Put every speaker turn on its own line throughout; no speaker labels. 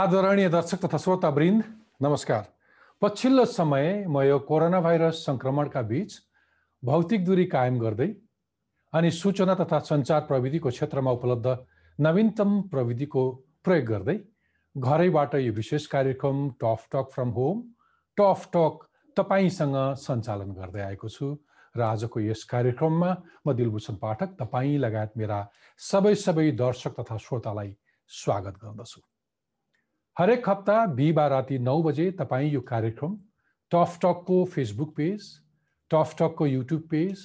आदरणीय दर्शक तथा श्रोतावृन्द नमस्कार। पछिल्लो समय म यो कोरोना भाइरस सङ्क्रमणका बिच भौतिक दूरी कायम गर्दै अनि सूचना तथा सञ्चार प्रविधिको क्षेत्रमा उपलब्ध नवीनतम प्रविधिको प्रयोग गर्दै घरैबाट यो विशेष कार्यक्रम tough talk from home tough talk तपाईँसँग सञ्चालन गर्दै आएको छु र आजको यस कार्यक्रममा म दिलभूषण पाठक तपाईँ लगायत मेरा सबै सबै दर्शक तथा श्रोतालाई स्वागत गर्दछु। हरेक हप्ता बिहिबार राति नौ बजे तपाईँ यो कार्यक्रम टफ टकको फेसबुक पेज टफ टकको युट्युब पेज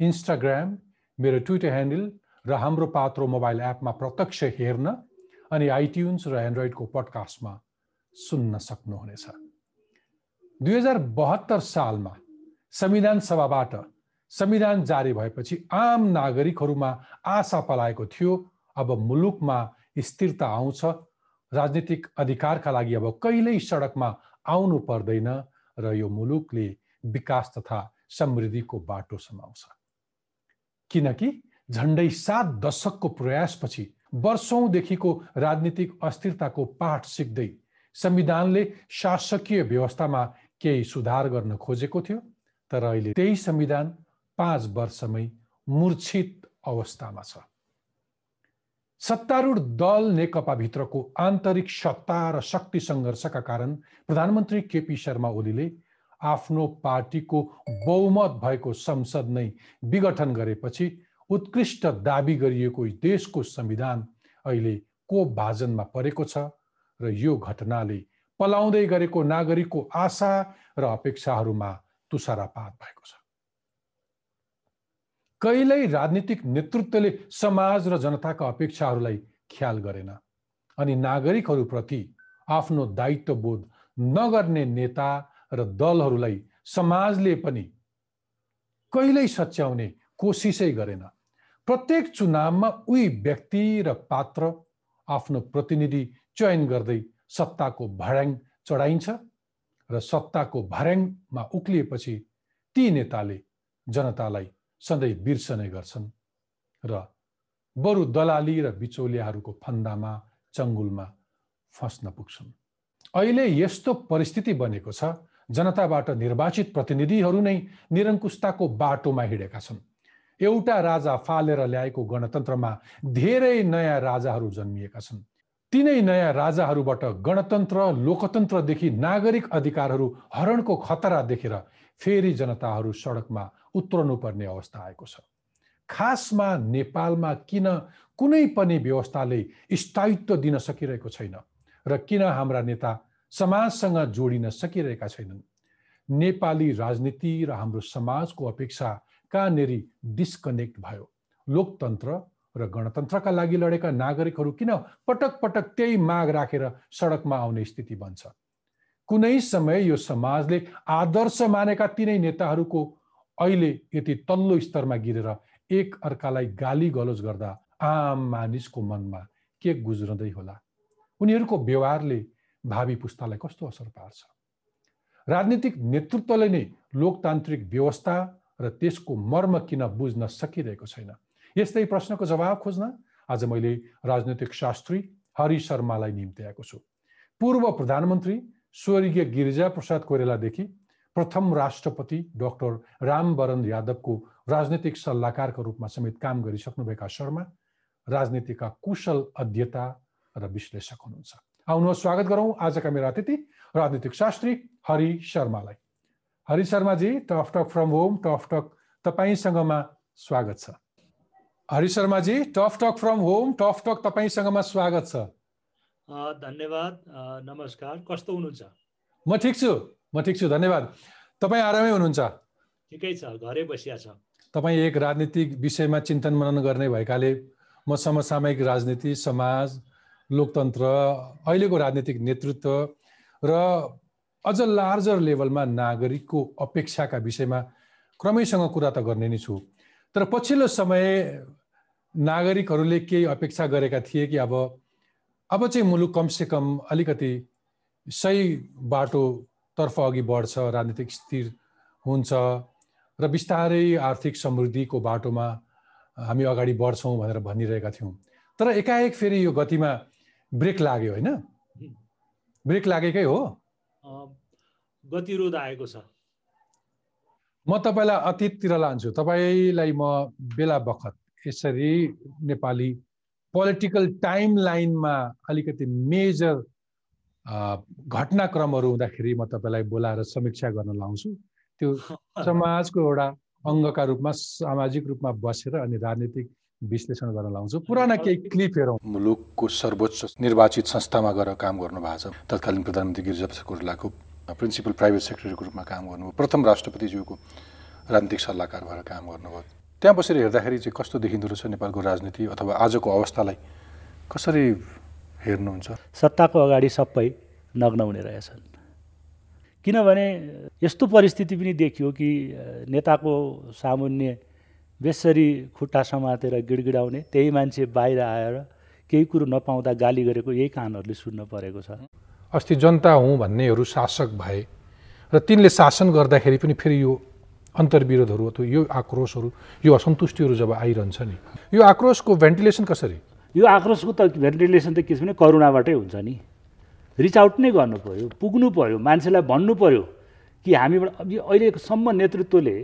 इन्स्टाग्राम मेरो ट्विटर ह्यान्डल र हाम्रो पात्रो मोबाइल एपमा प्रत्यक्ष हेर्न अनि आइट्युन्स र एन्ड्रोइडको पडकास्टमा सुन्न सक्नुहुनेछ। दुई हजार बहत्तर सालमा संविधान सभाबाट संविधान जारी भएपछि आम नागरिकहरूमा आशा पलाएको थियो अब मुलुकमा स्थिरता आउँछ राजनीतिक अधिकारका लागि अब कहिल्यै सडकमा आउनु पर्दैन र यो मुलुकले विकास तथा समृद्धिको बाटो समाउँछ। किनकि झन्डै सात दशकको प्रयासपछि वर्षौँदेखिको राजनीतिक अस्थिरताको पाठ सिक्दै संविधानले शासकीय व्यवस्थामा केही सुधार गर्न खोजेको थियो तर अहिले त्यही संविधान पाँच वर्षमै मूर्छित अवस्थामा छ। सत्तारूढ दल नेकपाभित्रको आन्तरिक सत्ता र शक्ति सङ्घर्षका कारण प्रधानमन्त्री केपी शर्मा ओलीले आफ्नो पार्टीको बहुमत भएको संसद नै विघटन गरेपछि उत्कृष्ट दावी गरिएको देशको संविधान अहिले को भाजनमा परेको छ र यो घटनाले पलाउँदै गरेको नागरिकको आशा र अपेक्षाहरूमा तुषारापात भएको छ। कहिल्यै राजनीतिक नेतृत्वले समाज र जनताका अपेक्षाहरूलाई ख्याल गरेन अनि नागरिकहरूप्रति आफ्नो दायित्वबोध नगर्ने नेता र दलहरूलाई समाजले पनि कहिल्यै सच्याउने कोसिसै गरेन। प्रत्येक चुनावमा उही व्यक्ति र पात्र आफ्नो प्रतिनिधि चयन गर्दै सत्ताको भर्याङ चढाइन्छ र सत्ताको भर्याङमा उक्लिएपछि ती नेताले जनतालाई सधैँ बिर्सने गर्छन् र बरु दलाली र बिचौलियाहरूको फन्दामा चङ्गुलमा फस्न पुग्छन्। अहिले यस्तो परिस्थिति बनेको छ जनताबाट निर्वाचित प्रतिनिधिहरू नै निरङ्कुशताको बाटोमा हिँडेका छन्। एउटा राजा फालेर ल्याएको गणतन्त्रमा धेरै नयाँ राजाहरू जन्मिएका छन्। तिनै नयाँ राजाहरूबाट गणतन्त्र लोकतन्त्रदेखि नागरिक अधिकारहरू हरणको खतरा देखेर फेरि जनताहरू सडकमा उत्रनु पर्ने अवस्था आएको छ। खासमा नेपालमा किन कुनै पनि व्यवस्थाले स्थायित्व दिन सकिरहेको छैन र किन हाम्रा नेता समाजसँग जोडिन सकिरहेका छैनन्? नेपाली राजनीति र हाम्रो समाजको अपेक्षा कहाँनिर डिस्कनेक्ट भयो? लोकतन्त्र र गणतन्त्रका लागि लडेका नागरिकहरू किन पटक पटक त्यही माग राखेर सडकमा आउने स्थिति बन्छ? कुनै समय यो समाजले आदर्श मानेका तिनै नेताहरूको अहिले यति तल्लो स्तरमा गिरेर एक अर्कालाई गाली गलोज गर्दा आम मानिसको मनमा के गुज्रदै होला? उनीहरूको व्यवहारले भावी पुस्तालाई कस्तो असर पार्छ? राजनीतिक नेतृत्वले नै लोकतान्त्रिक व्यवस्था र त्यसको मर्म किन बुझ्न सकिरहेको छैन? यस्तै प्रश्नको जवाब खोज्न आज मैले राजनैतिक शास्त्री हरि शर्मालाई निम्त्याएको छु। पूर्व प्रधानमन्त्री स्वर्गीय गिरिजा प्रसाद कोइरालादेखि प्रथम राष्ट्रपति डाक्टर रामवरण यादवको राजनैतिक सल्लाहकारको रूपमा समेत काम गरिसक्नुभएका शर्मा राजनीतिका कुशल अध्यता र विश्लेषक हुनुहुन्छ। आउनुहोस् स्वागत गरौँ आजका मेरा अतिथि राजनीतिक शास्त्री हरि शर्मालाई। Hari Sharmaji tough talk from home tough talk तपाईँसँगमा स्वागत छ। Hari Sharmaji tough talk from home tough talk तपाईँसँगमा स्वागत छ।
धन्यवाद। नमस्कार। कस्तो हुनुहुन्छ?
म ठिक छु। म ठिक छु धन्यवाद। तपाईँ आरामै हुनुहुन्छ?
ठिकै छ घरै बसिया छ।
तपाईँ एक राजनीतिक विषयमा चिन्तन मनन गर्ने भएकाले म समसामयिक राजनीति समाज लोकतन्त्र अहिलेको राजनीतिक नेतृत्व र अझ लार्जर लेभलमा नागरिकको अपेक्षाका विषयमा क्रमैसँग कुरा त गर्ने नै छु। तर पछिल्लो समय नागरिकहरूले केही अपेक्षा गरेका थिए कि अब अब चाहिँ मुलुक कमसेकम अलिकति सही बाटोतर्फ अघि बढ्छ राजनीतिक स्थिर हुन्छ र बिस्तारै आर्थिक समृद्धिको बाटोमा हामी अगाडि बढ्छौँ भनेर भनिरहेका थियौँ। तर एकाएक फेरि यो गतिमा ब्रेक लाग्यो होइन? ब्रेक लागेकै हो?
गतिरोध आएको छ।
म तपाईँलाई अतीततिर लान्छु। तपाईँलाई म बेला बखत यसरी नेपाली पोलिटिकल टाइम लाइनमा अलिकति मेजर घटनाक्रमहरू हुँदाखेरि म तपाईँलाई बोलाएर समीक्षा गर्न लाउँछु। त्यो समाजको एउटा अङ्गका रूपमा सामाजिक रूपमा बसेर अनि राजनीतिक विश्लेषण गर्न लाउँछु। पुराना केही क्लिप हेरौँ।
मुलुकको सर्वोच्च निर्वाचित संस्थामा गएर काम गर्नु भएको छ। तत्कालीन प्रधानमन्त्री गिरिजाप्रसाद कोइरालाको प्रिन्सिपल प्राइभेट सेक्रेटरीको रूपमा काम गर्नुभयो। प्रथम राष्ट्रपतिज्यूको राजनीतिक सल्लाहकार भएर काम गर्नुभयो। त्यहाँ बसेर हेर्दाखेरि चाहिँ कस्तो देखिँदो रहेछ नेपालको राजनीति अथवा आजको अवस्थालाई कसरी हेर्नुहुन्छ।
सत्ताको अगाडि सबै नग्न हुने रहेछन्। किनभने यस्तो परिस्थिति पनि देखियो कि नेताको सामुन्य बेसरी खुट्टा समातेर गिडगिडाउने त्यही मान्छे बाहिर आएर केही कुरो नपाउँदा गाली गरेको यही कानहरूले सुन्न परेको छ।
अस्ति जनता हुँ भन्नेहरू शासक भए र तिनले शासन गर्दाखेरि पनि फेरि यो अन्तर्विरोधहरू अथवा यो आक्रोशहरू यो असन्तुष्टिहरू जब आइरहन्छ नि यो आक्रोशको भेन्टिलेसन कसरी?
यो आक्रोशको त भेन्टिलेसन त के छ भने करुणाबाटै हुन्छ नि। रिच आउट नै गर्नु पऱ्यो पुग्नु पऱ्यो मान्छेलाई भन्नु पऱ्यो कि हामीबाट अहिलेसम्म नेतृत्वले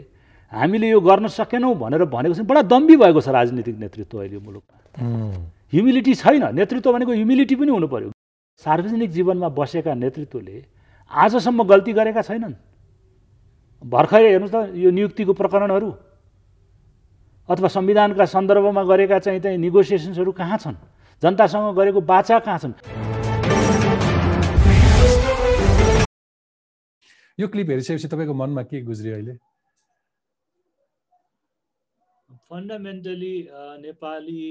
हामीले यो गर्न सकेनौँ भनेर भनेको छ बडा दम्बी भएको छ राजनीतिक नेतृत्व अहिले मुलुकमा। ह्युमिलिटी छैन नेतृत्व भनेको ह्युमिलिटी पनि हुनु पऱ्यो सार्वजनिक जीवनमा बसेका नेतृत्वले आजसम्म गल्ती गरेका छैनन्। भर्खरै हेर्नुहोस् त यो नियुक्तिको प्रकरणहरू। अथवा संविधानका सन्दर्भमा गरेका चाहिँ चाहिँ निगोसिएसन्सहरू कहाँ छन्? जनतासँग गरेको बाचा कहाँ छन्?
यो क्लिप हेरिसकेपछि तपाईँको मनमा के गुज्रियो अहिले?
फन्डामेन्टली नेपाली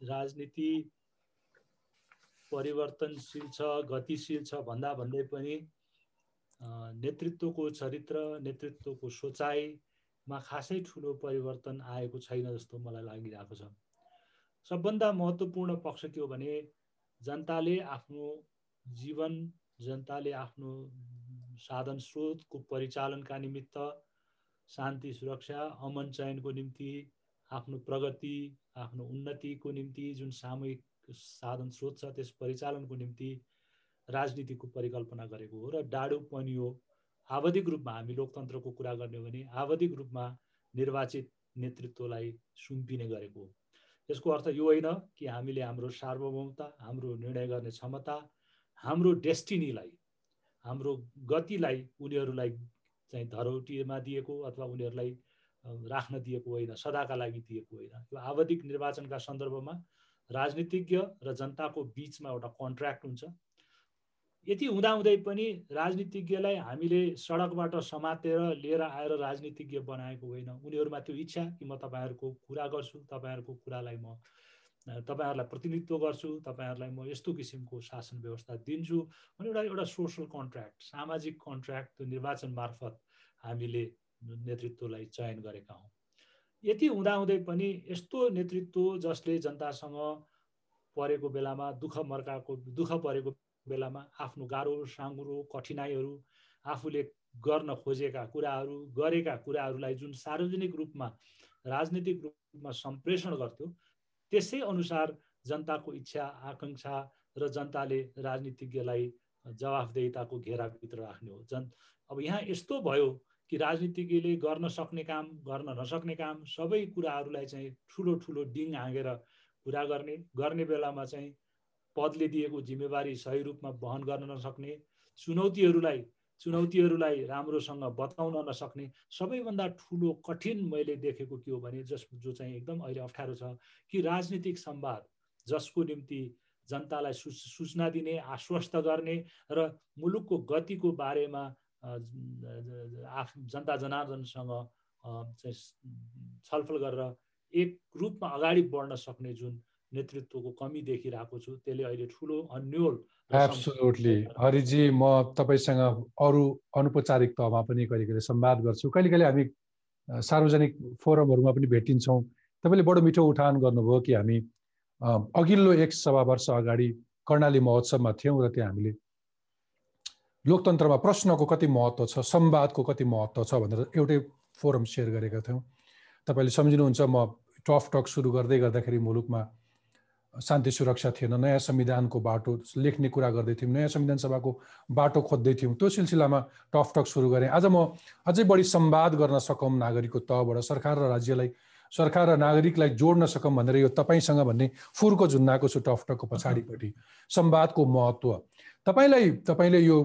राजनीति परिवर्तनशील छ गतिशील छ भन्दा भन्दै पनि नेतृत्वको चरित्र नेतृत्वको सोचाइमा खासै ठुलो परिवर्तन आएको छैन जस्तो मलाई लागिरहेको छ। सबभन्दा महत्त्वपूर्ण पक्ष के हो भने जनताले आफ्नो जीवन जनताले आफ्नो साधन स्रोतको परिचालनका निमित्त शान्ति सुरक्षा अमन चयनको निम्ति आफ्नो प्रगति आफ्नो उन्नतिको निम्ति जुन सामूहिक साधन स्रोत छ त्यस परिचालनको निम्ति राजनीतिको परिकल्पना गरेको हो र डाडु पनियो आवधिक रूपमा हामी लोकतन्त्रको कुरा गर्ने हो भने आवधिक रूपमा निर्वाचित नेतृत्वलाई सुम्पिने गरेको हो। यसको अर्थ यो होइन कि हामीले हाम्रो सार्वभौमता हाम्रो निर्णय गर्ने क्षमता हाम्रो डेस्टिनीलाई हाम्रो गतिलाई उनीहरूलाई चाहिँ धरोटीमा दिएको अथवा उनीहरूलाई राख्न दिएको होइन सदाका लागि दिएको होइन। यो आवधिक निर्वाचनका सन्दर्भमा राजनीतिज्ञ र जनताको बिचमा एउटा कन्ट्र्याक्ट हुन्छ। यति हुँदाहुँदै पनि राजनीतिज्ञलाई हामीले सडकबाट समातेर लिएर आएर राजनीतिज्ञ बनाएको होइन। उनीहरूमा त्यो इच्छा कि म तपाईँहरूको कुरा गर्छु तपाईँहरूको कुरालाई म तपाईँहरूलाई प्रतिनिधित्व गर्छु तपाईँहरूलाई म यस्तो किसिमको शासन व्यवस्था दिन्छु भने एउटा एउटा सोसल कन्ट्र्याक्ट सामाजिक कन्ट्र्याक्ट त्यो निर्वाचन मार्फत हामीले नेतृत्वलाई चयन गरेका हौँ। यति हुँदाहुँदै पनि यस्तो नेतृत्व जसले जनतासँग परेको बेलामा दुःख मर्काको दुःख परेको बेलामा आफ्नो गाह्रो साँगुरो कठिनाइहरू आफूले गर्न खोजेका कुराहरू गरेका कुराहरूलाई जुन सार्वजनिक रूपमा राजनीतिक रूपमा सम्प्रेषण गर्थ्यो त्यसै अनुसार जनताको इच्छा आकाङ्क्षा र जनताले राजनीतिज्ञलाई जवाफदेहिताको घेराभित्र राख्ने हो। जन अब यहाँ यस्तो भयो कि राजनीतिज्ञले गर्न सक्ने काम गर्न नसक्ने काम सबै कुराहरूलाई चाहिँ ठुलो ठुलो डिङ हाँगेर पुरा गर्ने गर्ने बेलामा चाहिँ पदले दिएको जिम्मेवारी सही रूपमा वहन गर्न नसक्ने चुनौतीहरूलाई चुनौतीहरूलाई राम्रोसँग बताउन नसक्ने सबैभन्दा ठुलो कठिन मैले देखेको के हो भने जस जो चाहिँ एकदम अहिले अप्ठ्यारो छ कि राजनीतिक संवाद जसको निम्ति जनतालाई सूचना दिने आश्वस्त गर्ने र मुलुकको गतिको बारेमा आफ जनता जनार्दनसँग छलफल गरेर एक रूपमा अगाडि बढ्न सक्ने जुन नेतृत्वको कमी देखिरहेको छु। त्यसले अहिले ठुलो अन्यल
एब्सोल्युटली हरिजी म तपाईँसँग अरू अनौपचारिक तहमा पनि कहिले कहिले संवाद गर्छु। कहिले कहिले हामी सार्वजनिक फोरमहरूमा पनि भेटिन्छौँ। तपाईँले बडो मिठो उठान गर्नुभयो कि हामी अघिल्लो एक सवा वर्ष अगाडि कर्णाली महोत्सवमा थियौँ र त्यहाँ हामीले लोकतन्त्रमा प्रश्नको कति महत्त्व छ संवादको कति महत्त्व छ भनेर एउटै फोरम सेयर गरेका थियौँ। तपाईँले सम्झिनुहुन्छ म टफ टक सुरु गर्दै गर्दाखेरि मुलुकमा शान्ति सुरक्षा थिएन नयाँ संविधानको बाटो लेख्ने कुरा गर्दै थियौँ नयाँ संविधान सभाको बाटो खोज्दै थियौँ। त्यो सिलसिलामा टकटक सुरु गरेँ। आज म अझै बढी संवाद गर्न सकौँ नागरिकको तहबाट। सरकार र राज्यलाई सरकार र नागरिकलाई जोड्न सकौँ भनेर यो तपाईँसँग भन्ने फुरको झुन्नाएको छु टकटकको पछाडिपट्टि। संवादको महत्त्व। तपाईँलाई तपाईँले यो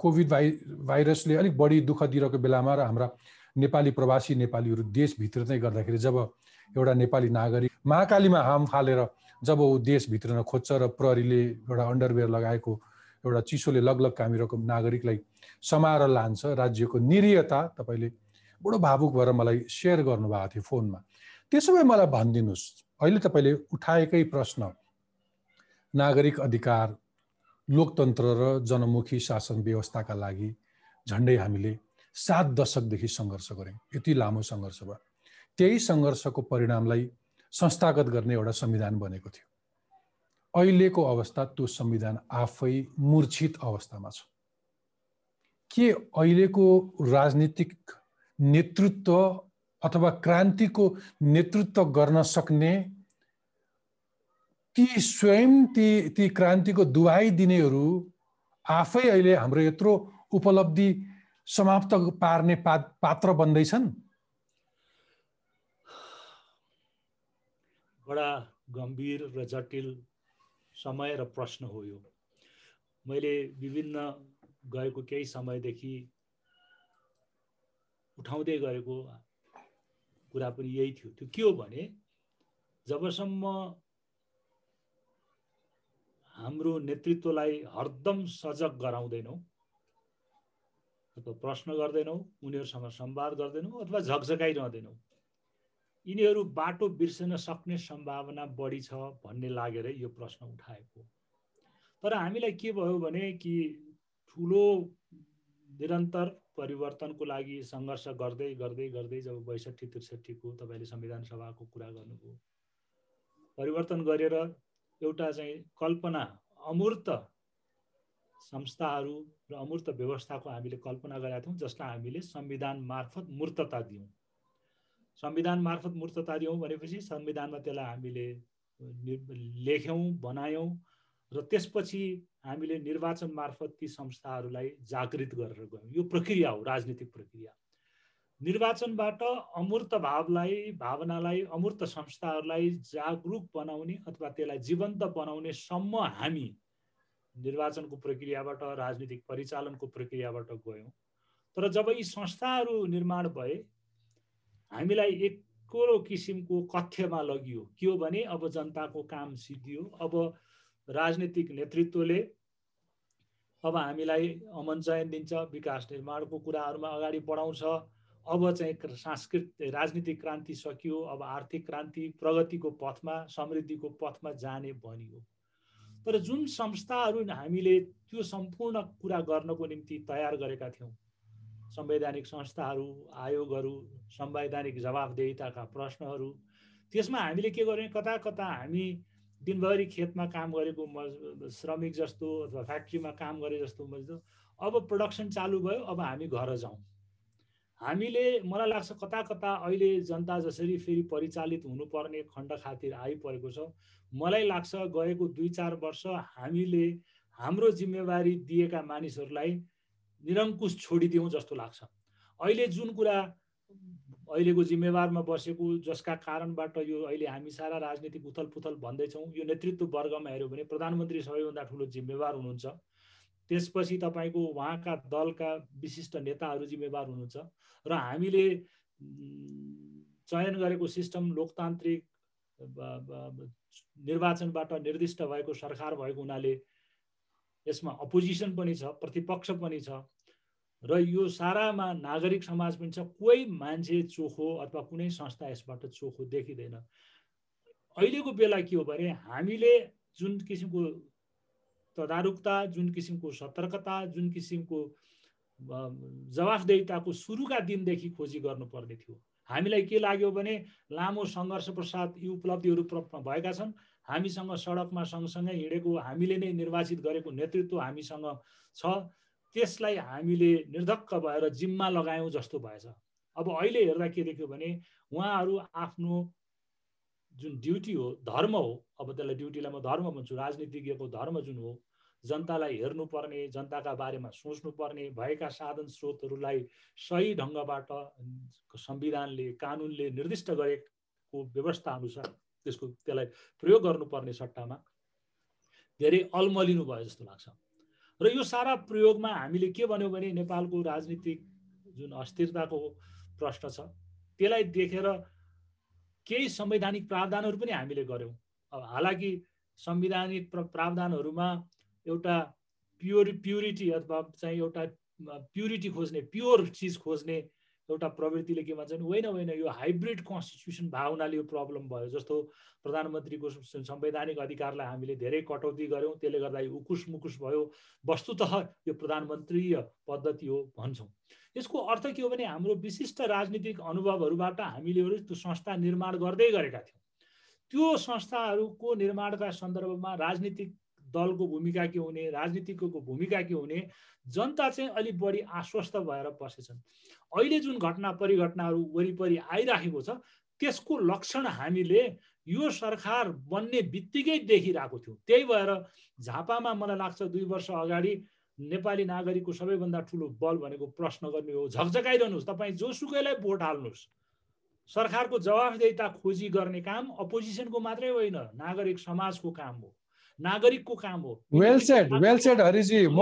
कोभिड भाइ भाइरसले अलिक बढी दुःख दिइरहेको बेलामा र हाम्रा नेपाली प्रवासी नेपालीहरू देशभित्र नै गर्दाखेरि जब एउटा नेपाली नागरिक महाकालीमा हाम फालेर जब ऊ देशभित्र खोज्छ र प्रहरीले एउटा अन्डरवेयर लगाएको एउटा चिसोले लगलग कामिरहेको नागरिकलाई समाएर लान्छ राज्यको निरीयता तपाईँले बडो भावुक भएर मलाई सेयर गर्नुभएको थियो फोनमा। त्यसो भए मलाई भनिदिनुहोस् अहिले तपाईँले उठाएकै प्रश्न नागरिक अधिकार लोकतन्त्र र जनमुखी शासन व्यवस्थाका लागि झन्डै हामीले सात दशकदेखि सङ्घर्ष गऱ्यौँ। यति लामो सङ्घर्ष भयो। त्यही सङ्घर्षको परिणामलाई संस्थागत गर्ने एउटा संविधान बनेको थियो। अहिलेको अवस्था त्यो संविधान आफै मूर्छित अवस्थामा छ। के अहिलेको राजनीतिक नेतृत्व अथवा क्रान्तिको नेतृत्व गर्न सक्ने ती स्वयं ती ती क्रान्तिको दुहाई दिनेहरू आफै अहिले हाम्रो यत्रो उपलब्धि समाप्त पार्ने पा पात्र बन्दैछन्।
बडा गम्भीर र जटिल समय र प्रश्न हो यो। मैले विभिन्न गएको केही समयदेखि उठाउँदै गरेको कुरा पनि यही थियो। त्यो के हो भने जबसम्म हाम्रो नेतृत्वलाई हरदम सजग गराउँदैनौँ अथवा प्रश्न गर्दैनौँ उनीहरूसँग संवाद गर्दैनौँ अथवा झकझकाइरहँदैनौँ यिनीहरू बाटो बिर्सन सक्ने सम्भावना बढी छ भन्ने लागेर यो प्रश्न उठाएको तर हामीलाई के भयो भने कि ठुलो निरन्तर परिवर्तनको लागि सङ्घर्ष गर्दै गर्दै गर्दै जब बैसठी त्रिसठीको तपाईँले संविधान सभाको कुरा गर्नुभयो परिवर्तन गरेर एउटा चाहिँ कल्पना अमूर्त संस्थाहरू र अमूर्त व्यवस्थाको हामीले कल्पना गरेका थियौँ जसलाई हामीले संविधान मार्फत मूर्तता दियौँ। संविधान मार्फत मूर्तता दियौँ भनेपछि संविधानमा त्यसलाई हामीले लेख्यौँ बनायौँ र त्यसपछि हामीले निर्वाचन मार्फत ती संस्थाहरूलाई जागृत गरेर गयौँ। यो प्रक्रिया हो राजनीतिक प्रक्रिया। निर्वाचनबाट अमूर्त भावलाई भावनालाई अमूर्त संस्थाहरूलाई जागरुक बनाउने अथवा त्यसलाई जीवन्त बनाउने सम्म हामी निर्वाचनको प्रक्रियाबाट राजनीतिक परिचालनको प्रक्रियाबाट गयौँ। तर जब यी संस्थाहरू निर्माण भए हामीलाई एकरो किसिमको कथ्यमा लगियो। के हो भने अब जनताको काम सिद्धियो। अब राजनीतिक नेतृत्वले अब हामीलाई अमन चयन दिन्छ विकास निर्माणको कुराहरूमा अगाडि बढाउँछ। अब चाहिँ सांस्कृतिक राजनीतिक क्रान्ति सकियो। अब आर्थिक क्रान्ति प्रगतिको पथमा समृद्धिको पथमा जाने भनियो तर जुन संस्थाहरू हामीले त्यो सम्पूर्ण कुरा गर्नको निम्ति तयार गरेका थियौँ संवैधानिक संस्थाहरू आयोगहरू संवैधानिक जवाबदेहिताका प्रश्नहरू। त्यसमा हामीले के गर्यौँ कता कता हामी दिनभरि खेतमा काम गरेको श्रमिक जस्तो अथवा फ्याक्ट्रीमा काम गरे जस्तो मजदुर अब प्रडक्सन चालु भयो अब हामी घर जाउँ। हामीले मलाई लाग्छ कता कता अहिले जनता जसरी फेरि परिचालित हुनुपर्ने खण्ड खातिर आइपरेको छ। मलाई लाग्छ गएको दुई चार वर्ष हामीले हाम्रो जिम्मेवारी दिएका मानिसहरूलाई निरङ्कुश छोडिदिउँ जस्तो लाग्छ। अहिले जुन कुरा अहिलेको जिम्मेवारमा बसेको जसका कारणबाट यो अहिले हामी सारा राजनीतिक उथल पुथल भन्दैछौँ यो नेतृत्व वर्गमा हेऱ्यो भने प्रधानमन्त्री सबैभन्दा ठुलो जिम्मेवार हुनुहुन्छ। त्यसपछि तपाईँको उहाँका दलका विशिष्ट नेताहरू जिम्मेवार हुनुहुन्छ र हामीले चयन गरेको सिस्टम लोकतान्त्रिक निर्वाचनबाट निर्दिष्ट भएको सरकार भएको हुनाले यसमा अपोजिसन पनि छ प्रतिपक्ष पनि छ र यो सारामा नागरिक समाज पनि छ। कोही मान्छे चोखो अथवा कुनै संस्था यसबाट चोखो देखिँदैन। अहिलेको बेला के हो भने हामीले जुन किसिमको तदारुकता जुन किसिमको सतर्कता जुन किसिमको जवाफदेहिताको सुरुका दिनदेखि खोजी गर्नुपर्ने थियो। हामीलाई के लाग्यो भने लामो सङ्घर्ष पश्चात यी उपलब्धिहरू भएका छन्। हामीसँग सडकमा सँगसँगै हिँडेको हामीले नै निर्वाचित गरेको नेतृत्व हामीसँग छ। त्यसलाई हामीले निर्धक्क भएर जिम्मा लगायौँ जस्तो भएछ। अब अहिले हेर्दा के देख्यो भने उहाँहरू आफ्नो जुन ड्युटी हो धर्म हो अब त्यसलाई ड्युटीलाई म धर्म भन्छु राजनीतिज्ञको धर्म जुन हो जनतालाई हेर्नुपर्ने जनताका बारेमा सोच्नुपर्ने भएका साधन स्रोतहरूलाई सही ढङ्गबाट संविधानले कानुनले निर्दिष्ट गरेको व्यवस्था अनुसार त्यसको त्यसलाई प्रयोग गर्नुपर्ने सट्टामा धेरै अल्मलिनु भयो जस्तो लाग्छ। र यो सारा प्रयोगमा हामीले के भन्यो भने नेपालको राजनीतिक जुन अस्थिरताको प्रश्न छ त्यसलाई देखेर केही संवैधानिक प्रावधानहरू पनि हामीले गऱ्यौँ अब हालाकि संविधानिक प्रावधानहरूमा एउटा प्योर प्युरिटी अथवा चाहिँ एउटा प्युरिटी खोज्ने प्योर चिज खोज्ने एउटा प्रवृत्तिले के भन्छ भने होइन होइन यो हाइब्रिड कन्स्टिट्युसन भएको हुनाले यो प्रब्लम भयो जस्तो प्रधानमन्त्रीको संवैधानिक अधिकारलाई हामीले धेरै कटौती गऱ्यौँ त्यसले गर्दा यो उकुस मुकुस भयो वस्तुत यो प्रधानमन्त्रीय पद्धति हो भन्छौँ। यसको अर्थ के हो भने हाम्रो विशिष्ट राजनीतिक अनुभवहरूबाट हामीले त्यो संस्था निर्माण गर्दै गरेका थियौँ। त्यो संस्थाहरूको निर्माणका सन्दर्भमा राजनीतिक दलको भूमिका के हुने राजनीतिज्ञको भूमिका के हुने जनता चाहिँ अलिक बढी आश्वस्त भएर बसेछन्। अहिले जुन घटना परिघटनाहरू वरिपरि आइराखेको छ त्यसको लक्षण हामीले यो सरकार बन्ने बित्तिकै देखिरहेको थियौँ। त्यही भएर झापामा मलाई लाग्छ दुई वर्ष अगाडि नेपाली नागरिकको सबैभन्दा ठुलो बल भनेको प्रश्न गर्ने हो। झकझकाइरहनुहोस् तपाईँ जोसुकैलाई भोट हाल्नुहोस्। सरकारको जवाफदेहिता खोजी गर्ने काम अपोजिसनको मात्रै होइन नागरिक समाजको काम हो। नागरिकको काम हो।
Well said well said Hariji म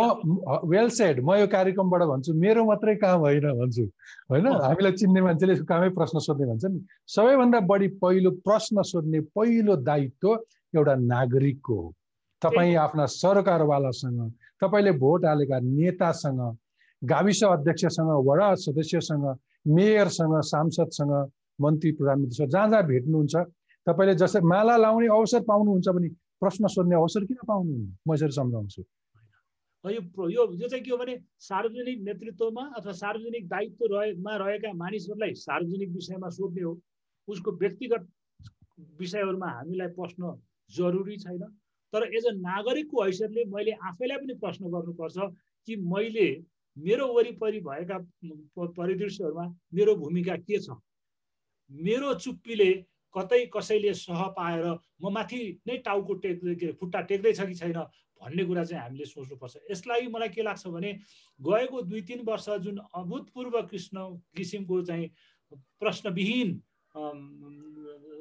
वेल सेड म यो कार्यक्रमबाट भन्छु मेरो मात्रै काम होइन भन्छु। होइन हामीलाई चिन्ने मान्छेले कामै प्रश्न सोध्ने भन्छ नि। सबैभन्दा बढी पहिलो प्रश्न सोध्ने पहिलो दायित्व एउटा नागरिकको हो। तपाईँ आफ्ना सरकारवालासँग तपाईँले भोट हालेका नेतासँग गाविस अध्यक्षसँग वडा सदस्यसँग मेयरसँग सांसदसँग मन्त्री प्रधानमन्त्रीसँग जहाँ जहाँ भेट्नुहुन्छ तपाईँले जसरी माला लाउने अवसर पाउनुहुन्छ भने प्रश्न सोध्ने अवसर किन पाउनुहुन्न म यसरी सम्झाउँछु
यो यो चाहिँ के हो भने सार्वजनिक नेतृत्वमा अथवा सार्वजनिक दायित्व रहेमा रहेका मानिसहरूलाई सार्वजनिक विषयमा सोध्ने हो। उसको व्यक्तिगत विषयहरूमा हामीलाई प्रश्न जरुरी छैन। तर एज अ नागरिकको हैसियतले मैले आफैलाई पनि प्रश्न गर्नुपर्छ कि मैले मेरो वरिपरि भएका परिदृश्यहरूमा मेरो भूमिका के छ? मेरो चुप्पीले कतै कसैले सह पाएर म माथि नै टाउको टेक्दै के खुट्टा टेक्दैछ कि छैन भन्ने कुरा चाहिँ हामीले सोच्नुपर्छ। यसलाई मलाई के लाग्छ भने गएको दुई तिन वर्ष जुन अभूतपूर्व कृष्ण किसिमको चाहिँ प्रश्नविहीन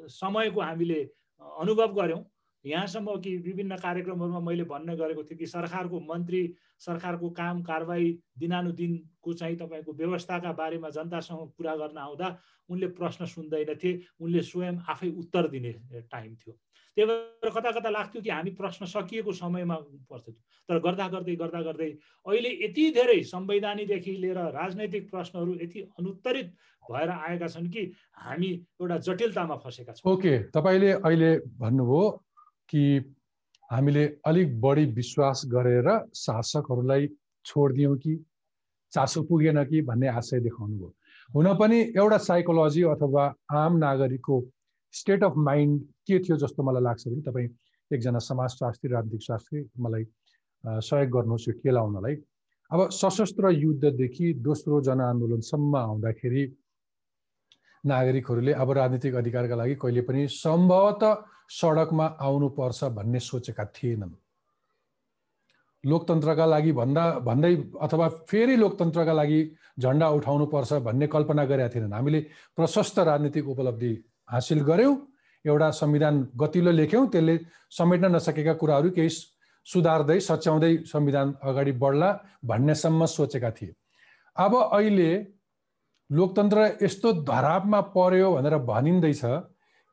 समयको हामीले अनुभव गऱ्यौँ यहाँसम्म कि विभिन्न कार्यक्रमहरूमा मैले भन्ने गरेको थिएँ कि सरकारको मन्त्री सरकारको काम कारवाही दिनानुदिनको चाहिँ तपाईँको व्यवस्थाका बारेमा जनतासँग कुरा गर्न आउँदा उनले प्रश्न सुन्दैनथे उनले स्वयं आफै उत्तर दिने टाइम थियो। त्यही भएर कता कता लाग्थ्यो कि हामी प्रश्न सकिएको समयमा पर्थ्यो। तर गर्दा गर्दै गर्दा गर्दै अहिले यति धेरै संवैधानिकदेखि लिएर राजनैतिक प्रश्नहरू यति अनुत्तरित भएर आएका छन् कि हामी एउटा जटिलतामा फँसेका छौँ।
ओके तपाईँले अहिले भन्नुभयो कि हामीले अलिक बढी विश्वास गरेर शासकहरूलाई छोडिदियौँ कि चासो पुगेन कि भन्ने आशय देखाउनु भयो हुन पनि एउटा साइकोलोजी अथवा आम नागरिकको स्टेट अफ माइन्ड के थियो जस्तो मलाई लाग्छ भने तपाईँ एकजना समाजशास्त्री राजनीतिक शास्त्री मलाई सहयोग गर्नुहोस् यो केलाउनलाई अब सशस्त्र युद्धदेखि दोस्रो जनआन्दोलनसम्म आउँदाखेरि नागरिकहरूले अब राजनीतिक अधिकारका लागि कहिले पनि सम्भवतः सडकमा आउनुपर्छ भन्ने सोचेका थिएनन्। लोकतन्त्रका लागि भन्दा भन्दै अथवा फेरि लोकतन्त्रका लागि झन्डा उठाउनुपर्छ भन्ने कल्पना गरेका थिएनन्। हामीले प्रशस्त राजनीतिक उपलब्धि हासिल गऱ्यौँ एउटा संविधान गतिलो लेख्यौँ त्यसले समेट्न नसकेका कुराहरू केही सुधार्दै सच्याउँदै संविधान अगाडि बढ्ला भन्नेसम्म सोचेका थिए। अब अहिले लोकतन्त्र यस्तो धरापमा पर्यो भनेर भनिँदैछ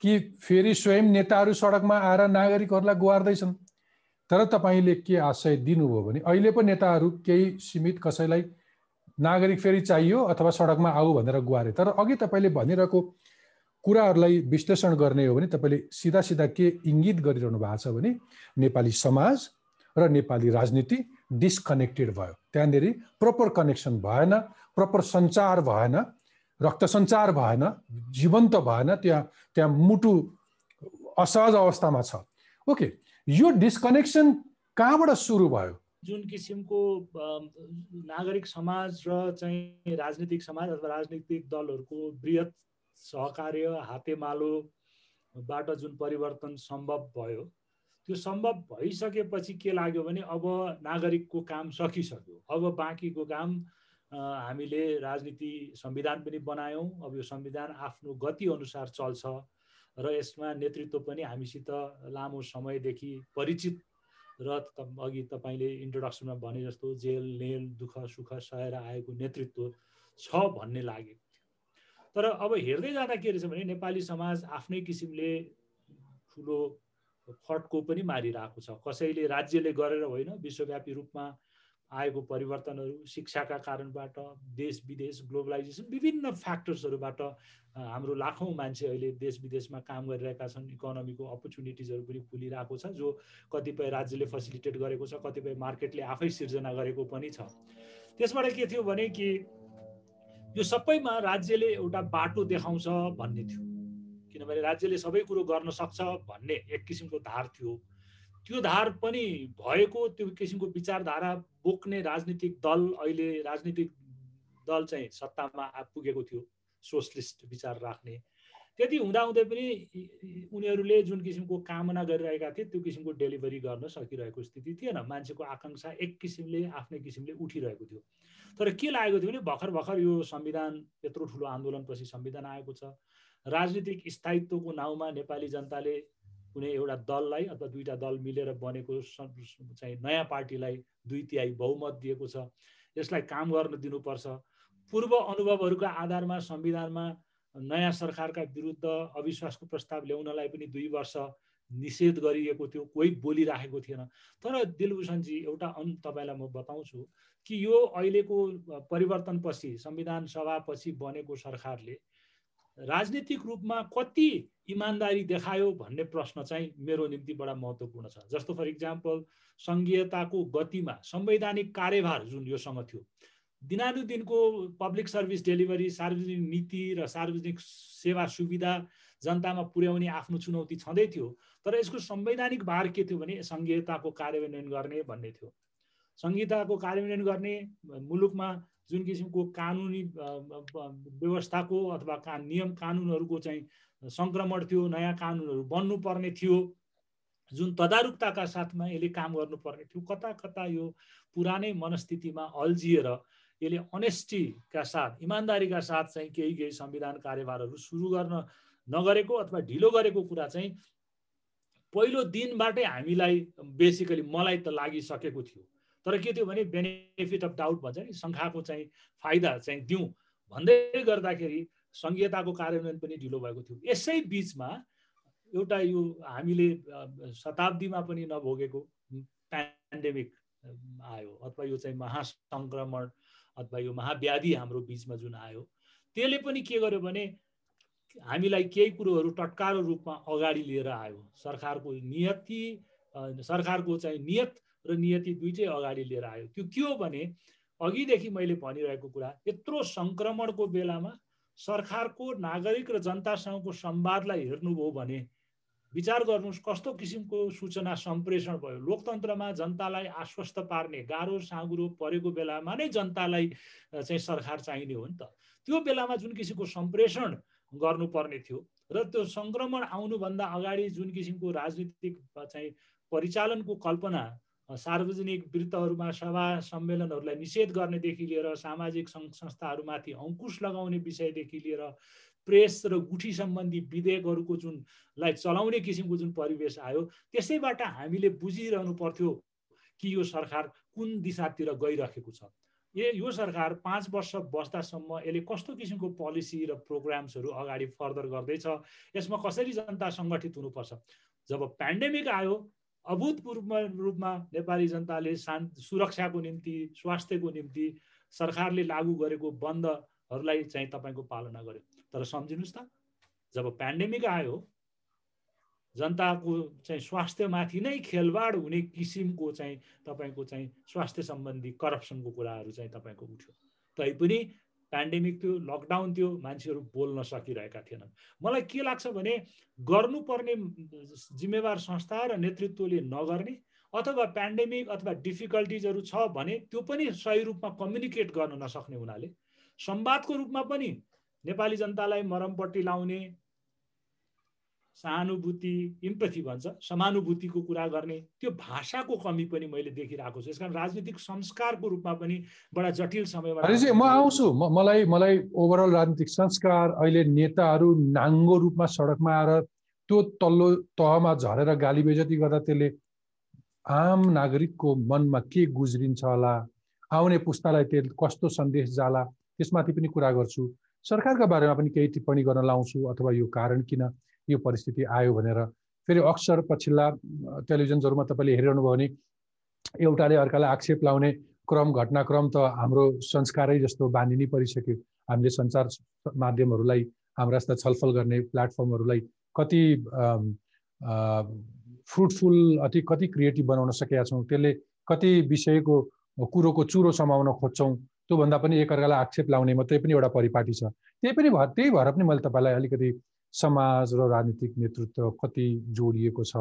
कि फेरि स्वयं नेताहरू सडकमा आएर नागरिकहरूलाई गुहार्दैछन्। तर तपाईँले के आशय दिनुभयो भने अहिले पो नेताहरू केही सीमित कसैलाई नागरिक फेरि चाहियो अथवा सडकमा आऊ भनेर गुहारे। तर अघि तपाईँले भनिरहेको कुराहरूलाई विश्लेषण गर्ने हो भने तपाईँले सिधा सिधा के इङ्गित गरिरहनु भएको छ भने नेपाली समाज र नेपाली राजनीति डिस्कनेक्टेड भयो। त्यहाँनिर प्रपर कनेक्सन भएन प्रपर सञ्चार भएन रक्त सञ्चार भएन जीवन्त भएन त्यहाँ त्यहाँ मुटु असहज अवस्थामा छ। ओके यो डिस्कनेक्सन कहाँबाट सुरु भयो?
जुन किसिमको नागरिक समाज र चाहिँ राजनीतिक समाज अथवा राजनीतिक दलहरूको वृहत सहकार्य हातेमालो बाट जुन परिवर्तन सम्भव भयो त्यो सम्भव भइसकेपछि के लाग्यो भने अब नागरिकको काम सकिसक्यो। अब बाँकीको काम हामीले राजनीति संविधान पनि बनायौँ। अब यो संविधान आफ्नो गति अनुसार चल्छ र यसमा नेतृत्व पनि हामीसित लामो समयदेखि परिचित र अघि तपाईँले इन्ट्रोडक्सनमा भने जस्तो जेल नेल दुःख सुख सहेर आएको नेतृत्व छ भन्ने लागेको थियो तर अब हेर्दै जाँदा के रहेछ भने नेपाली समाज आफ्नै किसिमले ठुलो फड्को पनि मारिरहेको छ। कसैले राज्यले गरेर होइन विश्वव्यापी रूपमा आएको परिवर्तनहरू शिक्षाका कारणबाट देश विदेश ग्लोबलाइजेसन विभिन्न फ्याक्टर्सहरूबाट हाम्रो लाखौँ मान्छे अहिले देश विदेशमा काम गरिरहेका छन्। इकोनोमीको अपर्च्युनिटिजहरू पनि खुलिरहेको छ जो कतिपय राज्यले फेसिलिटेट गरेको छ कतिपय मार्केटले आफै सिर्जना गरेको पनि छ। त्यसबाट के थियो भने कि यो सबैमा राज्यले एउटा बाटो देखाउँछ भन्ने थियो। किनभने राज्यले सबै कुरो गर्न सक्छ भन्ने एक किसिमको धार थियो। त्यो धार पनि भएको त्यो किसिमको विचारधारा बोक्ने राजनीतिक दल अहिले राजनीतिक दल चाहिँ सत्तामा पुगेको थियो सोसलिस्ट विचार राख्ने। त्यति हुँदाहुँदै पनि उनीहरूले जुन किसिमको कामना गरिरहेका थिए त्यो किसिमको डेलिभरी गर्न सकिरहेको स्थिति थिएन। मान्छेको आकाङ्क्षा एक किसिमले आफ्नै किसिमले उठिरहेको थियो। तर के लागेको थियो भने भर्खर भर्खर यो संविधान यत्रो ठुलो आन्दोलनपछि संविधान आएको छ। राजनीतिक स्थायित्वको नाउँमा नेपाली जनताले कुनै एउटा दललाई अथवा दुईवटा दल मिलेर बनेको चाहिँ नयाँ पार्टीलाई दुई तिहाई बहुमत दिएको छ। यसलाई काम गर्न दिनुपर्छ। पूर्व अनुभवहरूका आधारमा संविधानमा नयाँ सरकारका विरुद्ध अविश्वासको प्रस्ताव ल्याउनलाई पनि दुई वर्ष निषेध गरिएको थियो कोही बोलिराखेको थिएन। तर दिलभूषणजी एउटा अन तपाईँलाई म बताउँछु कि यो अहिलेको परिवर्तनपछि संविधान सभापछि बनेको सरकारले राजनीतिक रूपमा कति इमान्दारी देखायो भन्ने प्रश्न चाहिँ मेरो निम्ति बडा महत्त्वपूर्ण छ। जस्तो फर इक्जाम्पल सङ्घीयताको गतिमा संवैधानिक कार्यभार जुन योसँग थियो दिनानुदिनको पब्लिक सर्भिस डेलिभरी सार्वजनिक नीति र सार्वजनिक सेवा सुविधा जनतामा पुर्याउने आफ्नो चुनौती छँदै थियो तर यसको संवैधानिक भार के थियो भने सङ्घीयताको कार्यान्वयन गर्ने भन्ने थियो। संहिताको कार्यान्वयन गर्ने मुलुकमा जुन किसिमको कानुनी व्यवस्थाको अथवा का नियम कानुनहरूको चाहिँ सङ्क्रमण थियो नयाँ कानुनहरू बन्नुपर्ने थियो जुन तदारुकताका साथमा यसले काम गर्नुपर्ने थियो कता कता यो पुरानै मनस्थितिमा अल्झिएर यसले अनेस्टीका साथ इमान्दारीका साथ चाहिँ केही केही संविधान कार्यभारहरू सुरु गर्न नगरेको अथवा ढिलो गरेको कुरा चाहिँ पहिलो दिनबाटै हामीलाई बेसिकली मलाई त लागिसकेको थियो। तर के थियो भने बेनिफिट अफ डाउट भन्छ नि शङ्खाको चाहिँ फाइदा चाहिँ दिउँ। भन्दै गर्दाखेरि सङ्घीयताको कार्यान्वयन पनि ढिलो भएको थियो। यसै बिचमा एउटा यो हामीले शताब्दीमा पनि नभोगेको पेन्डेमिक आयो अथवा यो चाहिँ महासङ्क्रमण अथवा यो महाव्याधि हाम्रो बिचमा जुन आयो त्यसले पनि के गर्यो भने हामीलाई केही कुरोहरू टटकारो रूपमा अगाडि लिएर आयो। सरकारको नियति सरकारको चाहिँ नियत र नियति दुइटै अगाडि लिएर आयो। त्यो के हो भने अघिदेखि मैले भनिरहेको कुरा यत्रो सङ्क्रमणको बेलामा सरकारको नागरिक र जनतासँगको संवादलाई हेर्नुभयो भने विचार गर्नुहोस् कस्तो किसिमको सूचना सम्प्रेषण भयो। लोकतन्त्रमा जनतालाई आश्वस्त पार्ने गाह्रो साँगुरो परेको बेलामा नै जनतालाई चाहिँ सरकार चाहिने हो नि त। त्यो बेलामा जुन किसिमको सम्प्रेषण गर्नुपर्ने थियो र त्यो सङ्क्रमण आउनुभन्दा अगाडि जुन किसिमको राजनीतिक चाहिँ परिचालनको कल्पना सार्वजनिक वृत्तहरूमा सभा सम्मेलनहरूलाई निषेध गर्नेदेखि लिएर सामाजिक सङ्घ संस्थाहरूमाथि अङ्कुश लगाउने विषयदेखि लिएर प्रेस र गुठी सम्बन्धी विधेयकहरूको जुनलाई चलाउने किसिमको जुन परिवेश आयो त्यसैबाट हामीले बुझिरहनु पर्थ्यो कि यो सरकार कुन दिशातिर गइरहेको छ। ए यो सरकार पाँच वर्ष बस्दासम्म यसले कस्तो किसिमको पोलिसी र प्रोग्राम्सहरू अगाडि फर्दर गर्दैछ यसमा कसरी जनता सङ्गठित हुनुपर्छ? जब पेन्डेमिक आयो अभूतपूर्व रूपमा नेपाली जनताले शान् सुरक्षाको निम्ति स्वास्थ्यको निम्ति सरकारले लागू गरेको बन्दहरूलाई चाहिँ तपाईँको पालना गर्यो। तर सम्झिनुहोस् त जब पेन्डेमिक आयो जनताको चाहिँ स्वास्थ्यमाथि नै खेलवाड हुने किसिमको चाहिँ तपाईँको चाहिँ स्वास्थ्य सम्बन्धी करप्सनको कुराहरू चाहिँ तपाईँको उठ्यो। तैपनि पेन्डेमिक थियो लकडाउन थियो मान्छेहरू बोल्न सकिरहेका थिएनन्। मलाई के लाग्छ भने गर्नुपर्ने जिम्मेवार संस्था र नेतृत्वले नगर्ने अथवा पेन्डेमिक अथवा डिफिकल्टिजहरू छ भने त्यो पनि सही रूपमा कम्युनिकेट गर्न नसक्ने हुनाले संवादको रूपमा पनि नेपाली जनतालाई मरमपट्टि लाउने सहानुभूति इम्पथी भन्छ समानुभूतिको कुरा गर्ने त्यो भाषाको कमी पनि मैले देखिरहेको छु। यसकारण राजनीतिक संस्कारको रूपमा पनि बडा जटिल समयमा
म आउँछु। मलाई मलाई ओभरअल राजनीतिक संस्कार अहिले नेताहरू नाङ्गो रूपमा सडकमा आएर त्यो तल्लो तहमा झरेर गाली बेजती गर्दा त्यसले आम नागरिकको मनमा के गुज्रिन्छ होला आउने पुस्तालाई त्यो कस्तो सन्देश जाला त्यसमाथि पनि कुरा गर्छु। सरकारका बारेमा पनि केही टिप्पणी गर्न लाउँछु अथवा यो कारण किन? यो परिस्थिति आयो भनेर फेरि अक्सर पछिल्ला टेलिभिजन्सहरूमा तपाईँले हेरिरहनु भयो भने एउटाले अर्कालाई आक्षेप लाउने क्रम घटनाक्रम त हाम्रो संस्कारै जस्तो बानी नै परिसक्यो। हामीले सञ्चार माध्यमहरूलाई हाम्रा जस्ता छलफल गर्ने प्लेटफर्महरूलाई कति फ्रुटफुल अति कति क्रिएटिभ बनाउन सकेका छौँ त्यसले कति विषयको कुरोको चुरो समाउन खोज्छौँ त्योभन्दा पनि एकअर्कालाई आक्षेप लाउने मात्रै पनि एउटा परिपाटी छ। त्यही पनि भएर त्यही भएर पनि मैले तपाईँलाई अलिकति समाज र राजनीतिक नेतृत्व कति जोडिएको छ?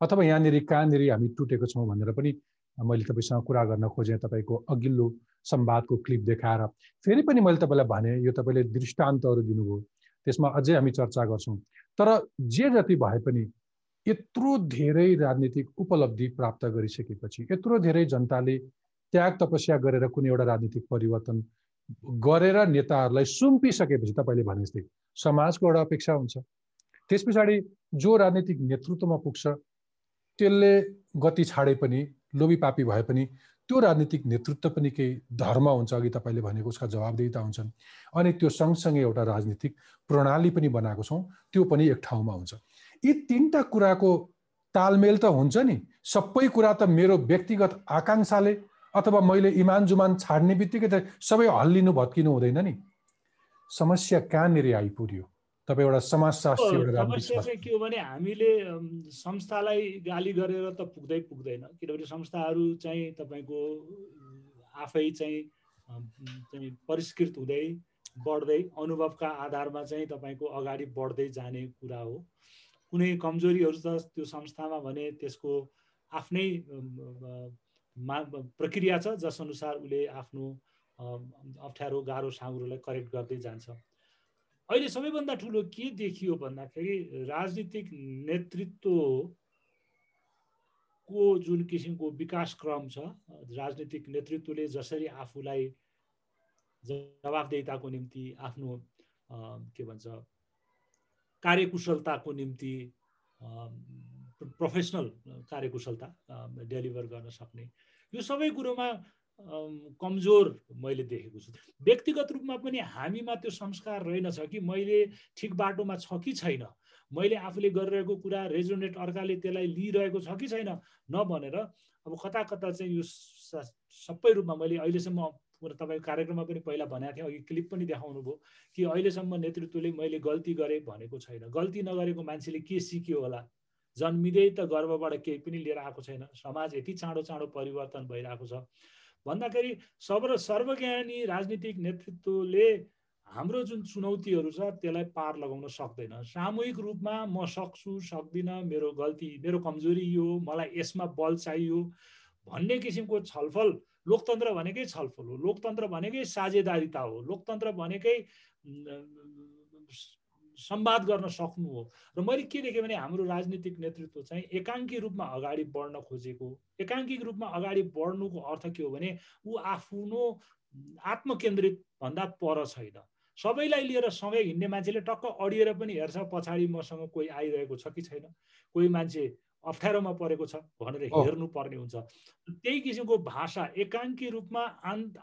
अथवा यहाँनिर कहाँनिर हामी टुटेको छौँ भनेर पनि मैले तपाईँसँग कुरा गर्न खोजेँ तपाईँको अघिल्लो संवादको क्लिप देखाएर। फेरि पनि मैले तपाईँलाई भने यो तपाईँले दृष्टान्तहरू दिनुभयो। त्यसमा अझै हामी चर्चा गर्छौँ। तर जे जति भए पनि यत्रो धेरै राजनीतिक उपलब्धि प्राप्त गरिसकेपछि यत्रो धेरै जनताले त्याग तपस्या गरेर कुनै एउटा राजनीतिक परिवर्तन गरेर नेताहरूलाई सुम्पिसकेपछि तपाईँले भने जस्तै समाजको एउटा अपेक्षा हुन्छ। त्यस पछाडि जो राजनीतिक नेतृत्वमा पुग्छ त्यसले गति छाडे पनि लोभीपापी भए पनि त्यो राजनीतिक नेतृत्व पनि केही धर्म हुन्छ अघि तपाईँले भनेको उसका जवाबदेता हुन्छन्। अनि त्यो सँगसँगै एउटा राजनीतिक प्रणाली पनि बनाएको छौँ त्यो पनि एक ठाउँमा हुन्छ। यी तिनवटा कुराको तालमेल त हुन्छ नि। सबै कुरा त मेरो व्यक्तिगत आकाङ्क्षाले अथवा मैले इमान जुमान छाड्ने बित्तिकै त सबै हल्लिनु भत्किनु हुँदैन नि। समस्या कहाँनिर आइपुग्यो? तपाईँ एउटा समाजशास्त्री
समस्या चाहिँ के हो भने हामीले संस्थालाई गाली गरेर त पुग्दै पुग्दैन। किनभने संस्थाहरू चाहिँ तपाईँको आफै चाहिँ चाहिँ परिष्कृत हुँदै बढ्दै अनुभवका आधारमा चाहिँ तपाईँको अगाडि बढ्दै जाने कुरा हो। कुनै कमजोरीहरू त त्यो संस्थामा भने त्यसको आफ्नै मा प्रक्रिया छ जसअनुसार उसले आफ्नो अप्ठ्यारो गाह्रो साँग्रोलाई करेक्ट गर्दै जान्छ। अहिले सबैभन्दा ठुलो के देखियो भन्दाखेरि राजनीतिक नेतृत्वको जुन किसिमको विकास क्रम छ राजनीतिक नेतृत्वले जसरी आफूलाई जवाबदेताको निम्ति आफ्नो के भन्छ कार्यकुशलताको निम्ति प्रोफेसनल कार्यकुशलता डेलिभर गर्न सक्ने। यो सबै कुरोमा कमजोर मैले देखेको छु। व्यक्तिगत रूपमा पनि हामीमा त्यो संस्कार रहेनछ कि मैले ठिक बाटोमा छ कि छैन। मैले आफूले गरिरहेको कुरा रेजोनेट अर्काले त्यसलाई लिइरहेको छ कि छैन नभनेर अब कता कता चाहिँ यो सबै रूपमा मैले अहिलेसम्म तपाईँको कार्यक्रममा पनि पहिला भनेको थिएँ अघि क्लिप पनि देखाउनु भयो कि अहिलेसम्म नेतृत्वले मैले गल्ती गरेँ भनेको छैन। गल्ती नगरेको मान्छेले के सिक्यो होला? जन्मिँदै त गर्वबाट केही पनि लिएर आएको छैन। समाज यति चाँडो चाँडो परिवर्तन भइरहेको छ। भन्दाखेरि सर्व सर्वज्ञानी राजनीतिक नेतृत्वले हाम्रो जुन चुनौतीहरू छ त्यसलाई पार लगाउन सक्दैन। सामूहिक रूपमा म सक्छु सक्दिनँ मेरो गल्ती मेरो कमजोरी यो मलाई यसमा बल चाहियो भन्ने किसिमको छलफल लोकतन्त्र भनेकै छलफल हो। लोकतन्त्र भनेकै साझेदारिता हो। लोकतन्त्र भनेकै संवाद गर्न सक्नु हो। र मैले के देखेँ भने हाम्रो राजनीतिक नेतृत्व चाहिँ एकाङ्की रूपमा अगाडि बढ्न खोजेको एकाङ्किक रूपमा अगाडि बढ्नुको अर्थ के हो भने ऊ आफ्नो आत्मकेन्द्रित भन्दा पर छैन। सबैलाई लिएर सँगै हिँड्ने मान्छेले टक्क अडिएर पनि हेर्छ पछाडि मसँग कोही आइरहेको छ कि छैन। कोही मान्छे अप्ठ्यारोमा परेको छ भनेर हेर्नु पर्ने हुन्छ। त्यही किसिमको भाषा एकाङ्की रूपमा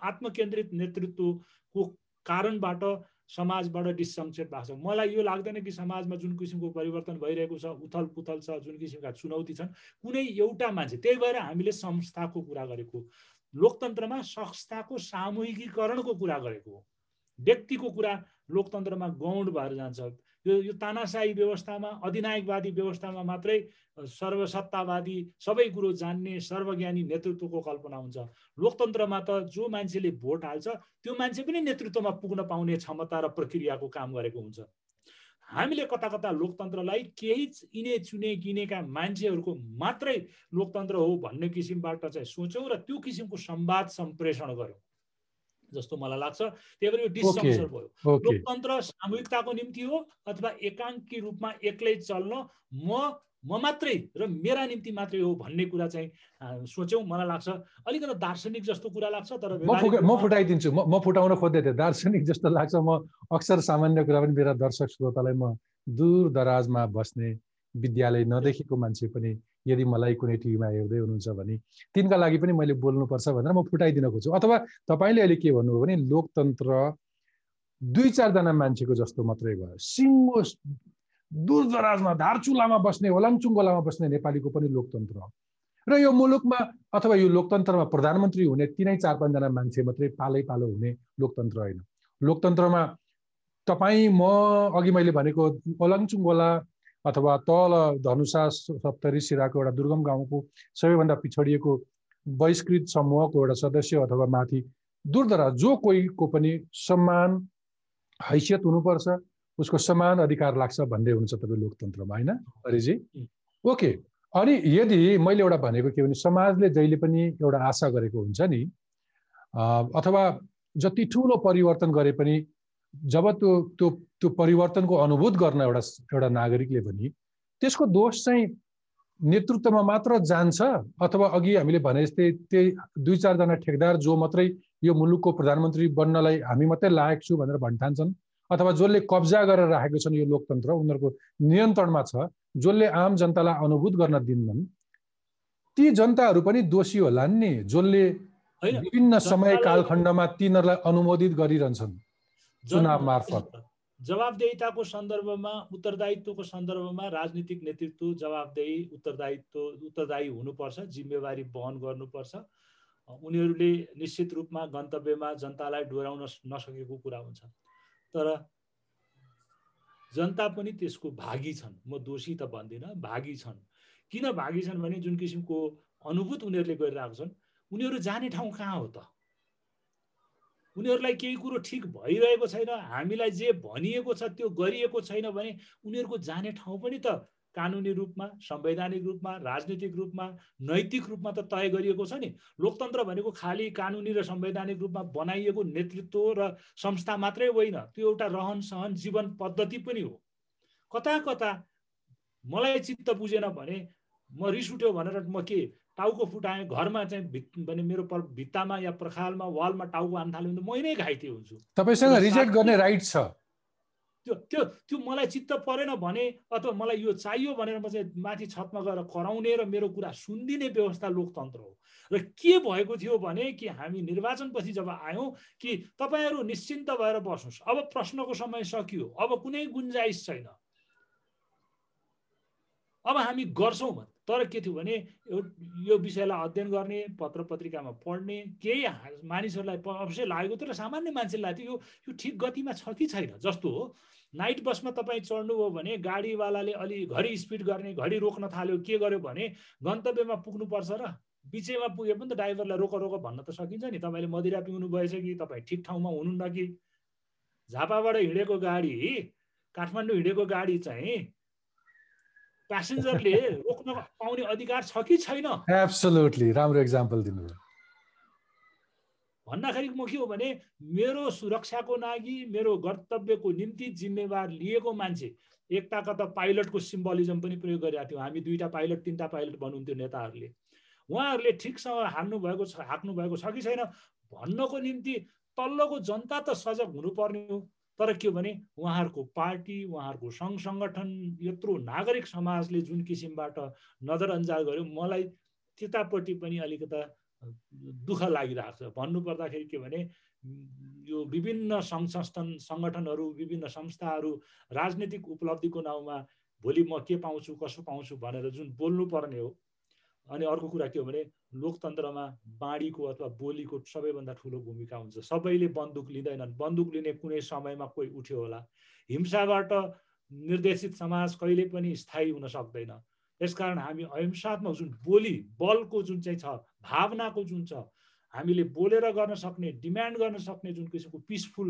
आत्मकेन्द्रित नेतृत्वको कारणबाट समाजबाट डिसङ्क्षेप भएको छ। मलाई यो लाग्दैन कि समाजमा जुन किसिमको परिवर्तन भइरहेको छ उथल पुथल छ जुन किसिमका चुनौती छन् कुनै एउटा मान्छे त्यही भएर हामीले संस्थाको कुरा गरेको लोकतन्त्रमा संस्थाको सामूहिकीकरणको कुरा गरेको हो। व्यक्तिको कुरा लोकतन्त्रमा गौण भएर जान्छ। यो यो तानासाही व्यवस्थामा अधिनायकवादी व्यवस्थामा मात्रै सर्वसत्तावादी सबै कुरो जान्ने सर्वज्ञानी नेतृत्वको कल्पना हुन्छ। लोकतन्त्रमा त जो मान्छेले भोट हाल्छ त्यो मान्छे पनि नेतृत्वमा पुग्न पाउने क्षमता र प्रक्रियाको काम गरेको हुन्छ। हामीले कता कता लोकतन्त्रलाई केही इने चुने किनेका मान्छेहरूको मात्रै लोकतन्त्र हो भन्ने किसिमबाट चाहिँ सोच्यौँ र त्यो किसिमको संवाद सम्प्रेषण गऱ्यौँ जस्तो मलाई लाग्छ। त्यही भएर यो डिसजङ्सन भयो। लोकतन्त्र सामूहिकताको निम्ति हो अथवा एकाङ्की रूपमा एक्लै चल्न म म मात्रै र मेरा निम्ति मात्रै हो भन्ने कुरा चाहिँ सोच्यौँ। मलाई लाग्छ अलिकति दार्शनिक जस्तो कुरा लाग्छ तर
म फुटाइदिन्छु। म म फुटाउन खोज्दै थिएँ। दार्शनिक जस्तो लाग्छ। म अक्सर सामान्य कुरा पनि मेरा दर्शक श्रोतालाई म दूर दराजमा बस्ने विद्यालय नदेखेको मान्छे पनि यदि मलाई कुनै टिभीमा हेर्दै हुनुहुन्छ भने तिनका लागि पनि मैले बोल्नुपर्छ भनेर म फुटाइदिन खोज्छु। अथवा तपाईँले अहिले के भन्नुभयो भने लोकतन्त्र दुई चारजना मान्छेको जस्तो मात्रै भयो। सिङ्गो दूर दराजमा धारचुलामा बस्ने होलाङचुङ्गोलामा बस्ने नेपालीको पनि लोकतन्त्र हो। र यो मुलुकमा अथवा यो लोकतन्त्रमा प्रधानमन्त्री हुने तिनै चार पाँचजना मान्छे मात्रै पालै पालो हुने लोकतन्त्र होइन। लोकतन्त्रमा तपाईँ म अघि मैले भनेको ओलाङचुङ्गोला अथवा तल धनुषा सप्तरी सिराको एउटा दुर्गम गाउँको सबैभन्दा पिछडिएको बहिष्कृत समूहको एउटा सदस्य अथवा माथि दूरदराज जो कोहीको पनि समान हैसियत हुनुपर्छ उसको समान अधिकार लाग्छ भन्ने हुन्छ तपाईँ लोकतन्त्रमा होइन? हरिजी? ओके अनि यदि मैले एउटा भनेको के भने समाजले जहिले पनि एउटा आशा गरेको हुन्छ नि अथवा जति ठुलो परिवर्तन गरे पनि जब त्यो त्यो त्यो परिवर्तनको अनुभूत गर्न एउटा एउटा नागरिकले पनि त्यसको दोष चाहिँ नेतृत्वमा मात्र जान्छ अथवा अघि हामीले भने जस्तै त्यही दुई चारजना ठेकदार जो मात्रै यो मुलुकको प्रधानमन्त्री बन्नलाई हामी मात्रै लायक छु भनेर भन्ठान्छन् अथवा जसले कब्जा गरेर राखेको छन् यो लोकतन्त्र उनीहरूको नियन्त्रणमा छ जसले आम जनतालाई अनुभूत गर्न दिन्नन् ती जनताहरू पनि दोषी होलान् नि जसले विभिन्न समय कालखण्डमा तिनीहरूलाई अनुमोदित गरिरहन्छन्। चुनाव मार्फत।
जवाबदेहिताको सन्दर्भमा उत्तरदायित्वको सन्दर्भमा राजनीतिक नेतृत्व जवाबदेही उत्तरदायित्व उत्तरदायी हुनुपर्छ जिम्मेवारी वहन गर्नुपर्छ। उनीहरूले निश्चित रूपमा गन्तव्यमा जनतालाई डोराउन नसकेको कुरा हुन्छ। तर जनता पनि त्यसको भागी छन्। म दोषी त भन्दिनँ भागी छन्। किन भागी छन् भने जुन किसिमको अनुभूत उनीहरूले गरिरहेको छन् उनीहरू जाने ठाउँ कहाँ हो त? उनीहरूलाई केही कुरो ठिक भइरहेको छैन हामीलाई जे भनिएको छ त्यो गरिएको छैन भने उनीहरूको जाने ठाउँ पनि त कानुनी रूपमा संवैधानिक रूपमा राजनीतिक रूपमा नैतिक रूपमा त तय गरिएको छ नि। लोकतन्त्र भनेको खालि कानुनी र संवैधानिक रूपमा बनाइएको नेतृत्व र संस्था मात्रै होइन त्यो एउटा रहन सहन जीवन पद्धति पनि हो। कता कता मलाई चित्त बुझेन भने म रिस उठ्यो भनेर म के टाउको फुटाएँ घरमा चाहिँ भने मेरो पर भित्तामा या पर्खालमा वालमा टाउको हान्न थाल्यो भने मै नै घाइते हुन्छु।
तपाईँसँग रिजेक्ट गर्ने राइट छ।
त्यो त्यो त्यो मलाई चित्त परेन भने अथवा मलाई यो चाहियो भनेर म चाहिँ माथि छतमा गएर कराउने र मेरो कुरा सुनिदिने व्यवस्था लोकतन्त्र हो। र के भएको थियो भने कि हामी निर्वाचनपछि जब आयौँ कि तपाईँहरू निश्चिन्त भएर बस्नुहोस्। अब प्रश्नको समय सकियो। अब कुनै गुन्जाइस छैन। अब हामी गर्छौँ भन्। तर के थियो भने यो विषयलाई अध्ययन गर्ने पत्र पत्रिकामा पढ्ने केही मानिसहरूलाई अवश्य लागेको थियो र सामान्य मान्छेलाई थियो यो यो ठिक गतिमा छ कि छैन? जस्तो हो नाइट बसमा तपाईँ चढ्नुभयो भने गाडीवालाले अलि घरि स्पिड गर्ने घरि रोक्न थाल्यो के गर्यो भने गन्तव्यमा पुग्नुपर्छ र बिचैमा पुगे पनि त ड्राइभरलाई रोक रोक भन्न त सकिन्छ नि। तपाईँले मदिरा पिउनु भएछ कि तपाईँ ठिक ठाउँमा हुनुहुन्न कि? झापाबाट हिँडेको गाडी काठमाडौँ हिँडेको गाडी चाहिँ प्यासेन्जरले रोक्न पाउने अधिकार छ कि छैन?
एब्सोल्युटली राम्रो इक्जाम्पल दिनुभयो।
भन्दाखेरि म के हो भने मेरो सुरक्षाको लागि मेरो कर्तव्यको निम्ति जिम्मेवार लिएको मान्छे एकताका त पाइलटको सिम्बलिजम पनि प्रयोग गरिरहेको थियो। हामी दुईवटा पाइलट तिनवटा पाइलट भन्नुहुन्थ्यो नेताहरूले। उहाँहरूले ठिकसँग हान्नु भएको छ हाँक्नु भएको छ कि छैन भन्नको निम्ति तल्लोको जनता त सजग हुनुपर्ने हो। तर के भने उहाँहरूको पार्टी उहाँहरूको सङ्घ सङ्गठन यत्रो नागरिक समाजले जुन किसिमबाट नजरअन्दाज गर्यो मलाई त्यतापट्टि पनि अलिकता दुःख लागिरहेको छ। भन्नुपर्दाखेरि के भने यो विभिन्न सङ्घ संस्थान सङ्गठनहरू विभिन्न संस्थाहरू राजनीतिक उपलब्धिको नाउँमा भोलि म के पाउँछु कसो पाउँछु भनेर जुन बोल्नु पर्ने हो अनि अर्को कुरा के हो भने लोकतन्त्रमा बाँडीको अथवा बोलीको सबैभन्दा ठुलो भूमिका हुन्छ। सबैले बन्दुक लिँदैनन्। बन्दुक लिने कुनै समयमा कोही उठ्यो होला। हिंसाबाट निर्देशित समाज कहिले पनि स्थायी हुन सक्दैन। यसकारण हामी अहिंसात्मक जुन बोली बलको जुन चाहिँ छ भावनाको जुन छ हामीले बोलेर गर्न सक्ने डिमान्ड गर्न सक्ने जुन किसिमको पिसफुल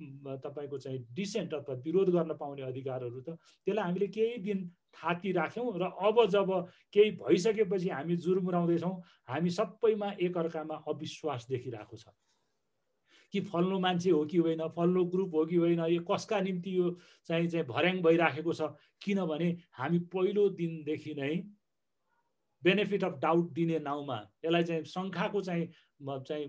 तपाईँको चाहिँ डिसेन्ट अथवा विरोध गर्न पाउने अधिकारहरू त त्यसलाई हामीले केही दिन थाती राख्यौँ र अब जब केही भइसकेपछि हामी जुर्मुराउँदैछौँ हामी सबैमा एकअर्कामा अविश्वास देखिरहेको छ। कि फल्नु मान्छे हो कि होइन फल्नु ग्रुप हो कि होइन यो कसका निम्ति यो चाहिँ चाहिँ भर्याङ भइराखेको छ? किनभने हामी पहिलो दिनदेखि नै बेनिफिट अफ डाउट दिने नाउँमा यसलाई चाहिँ शङ्खाको चाहिँ चाहिँ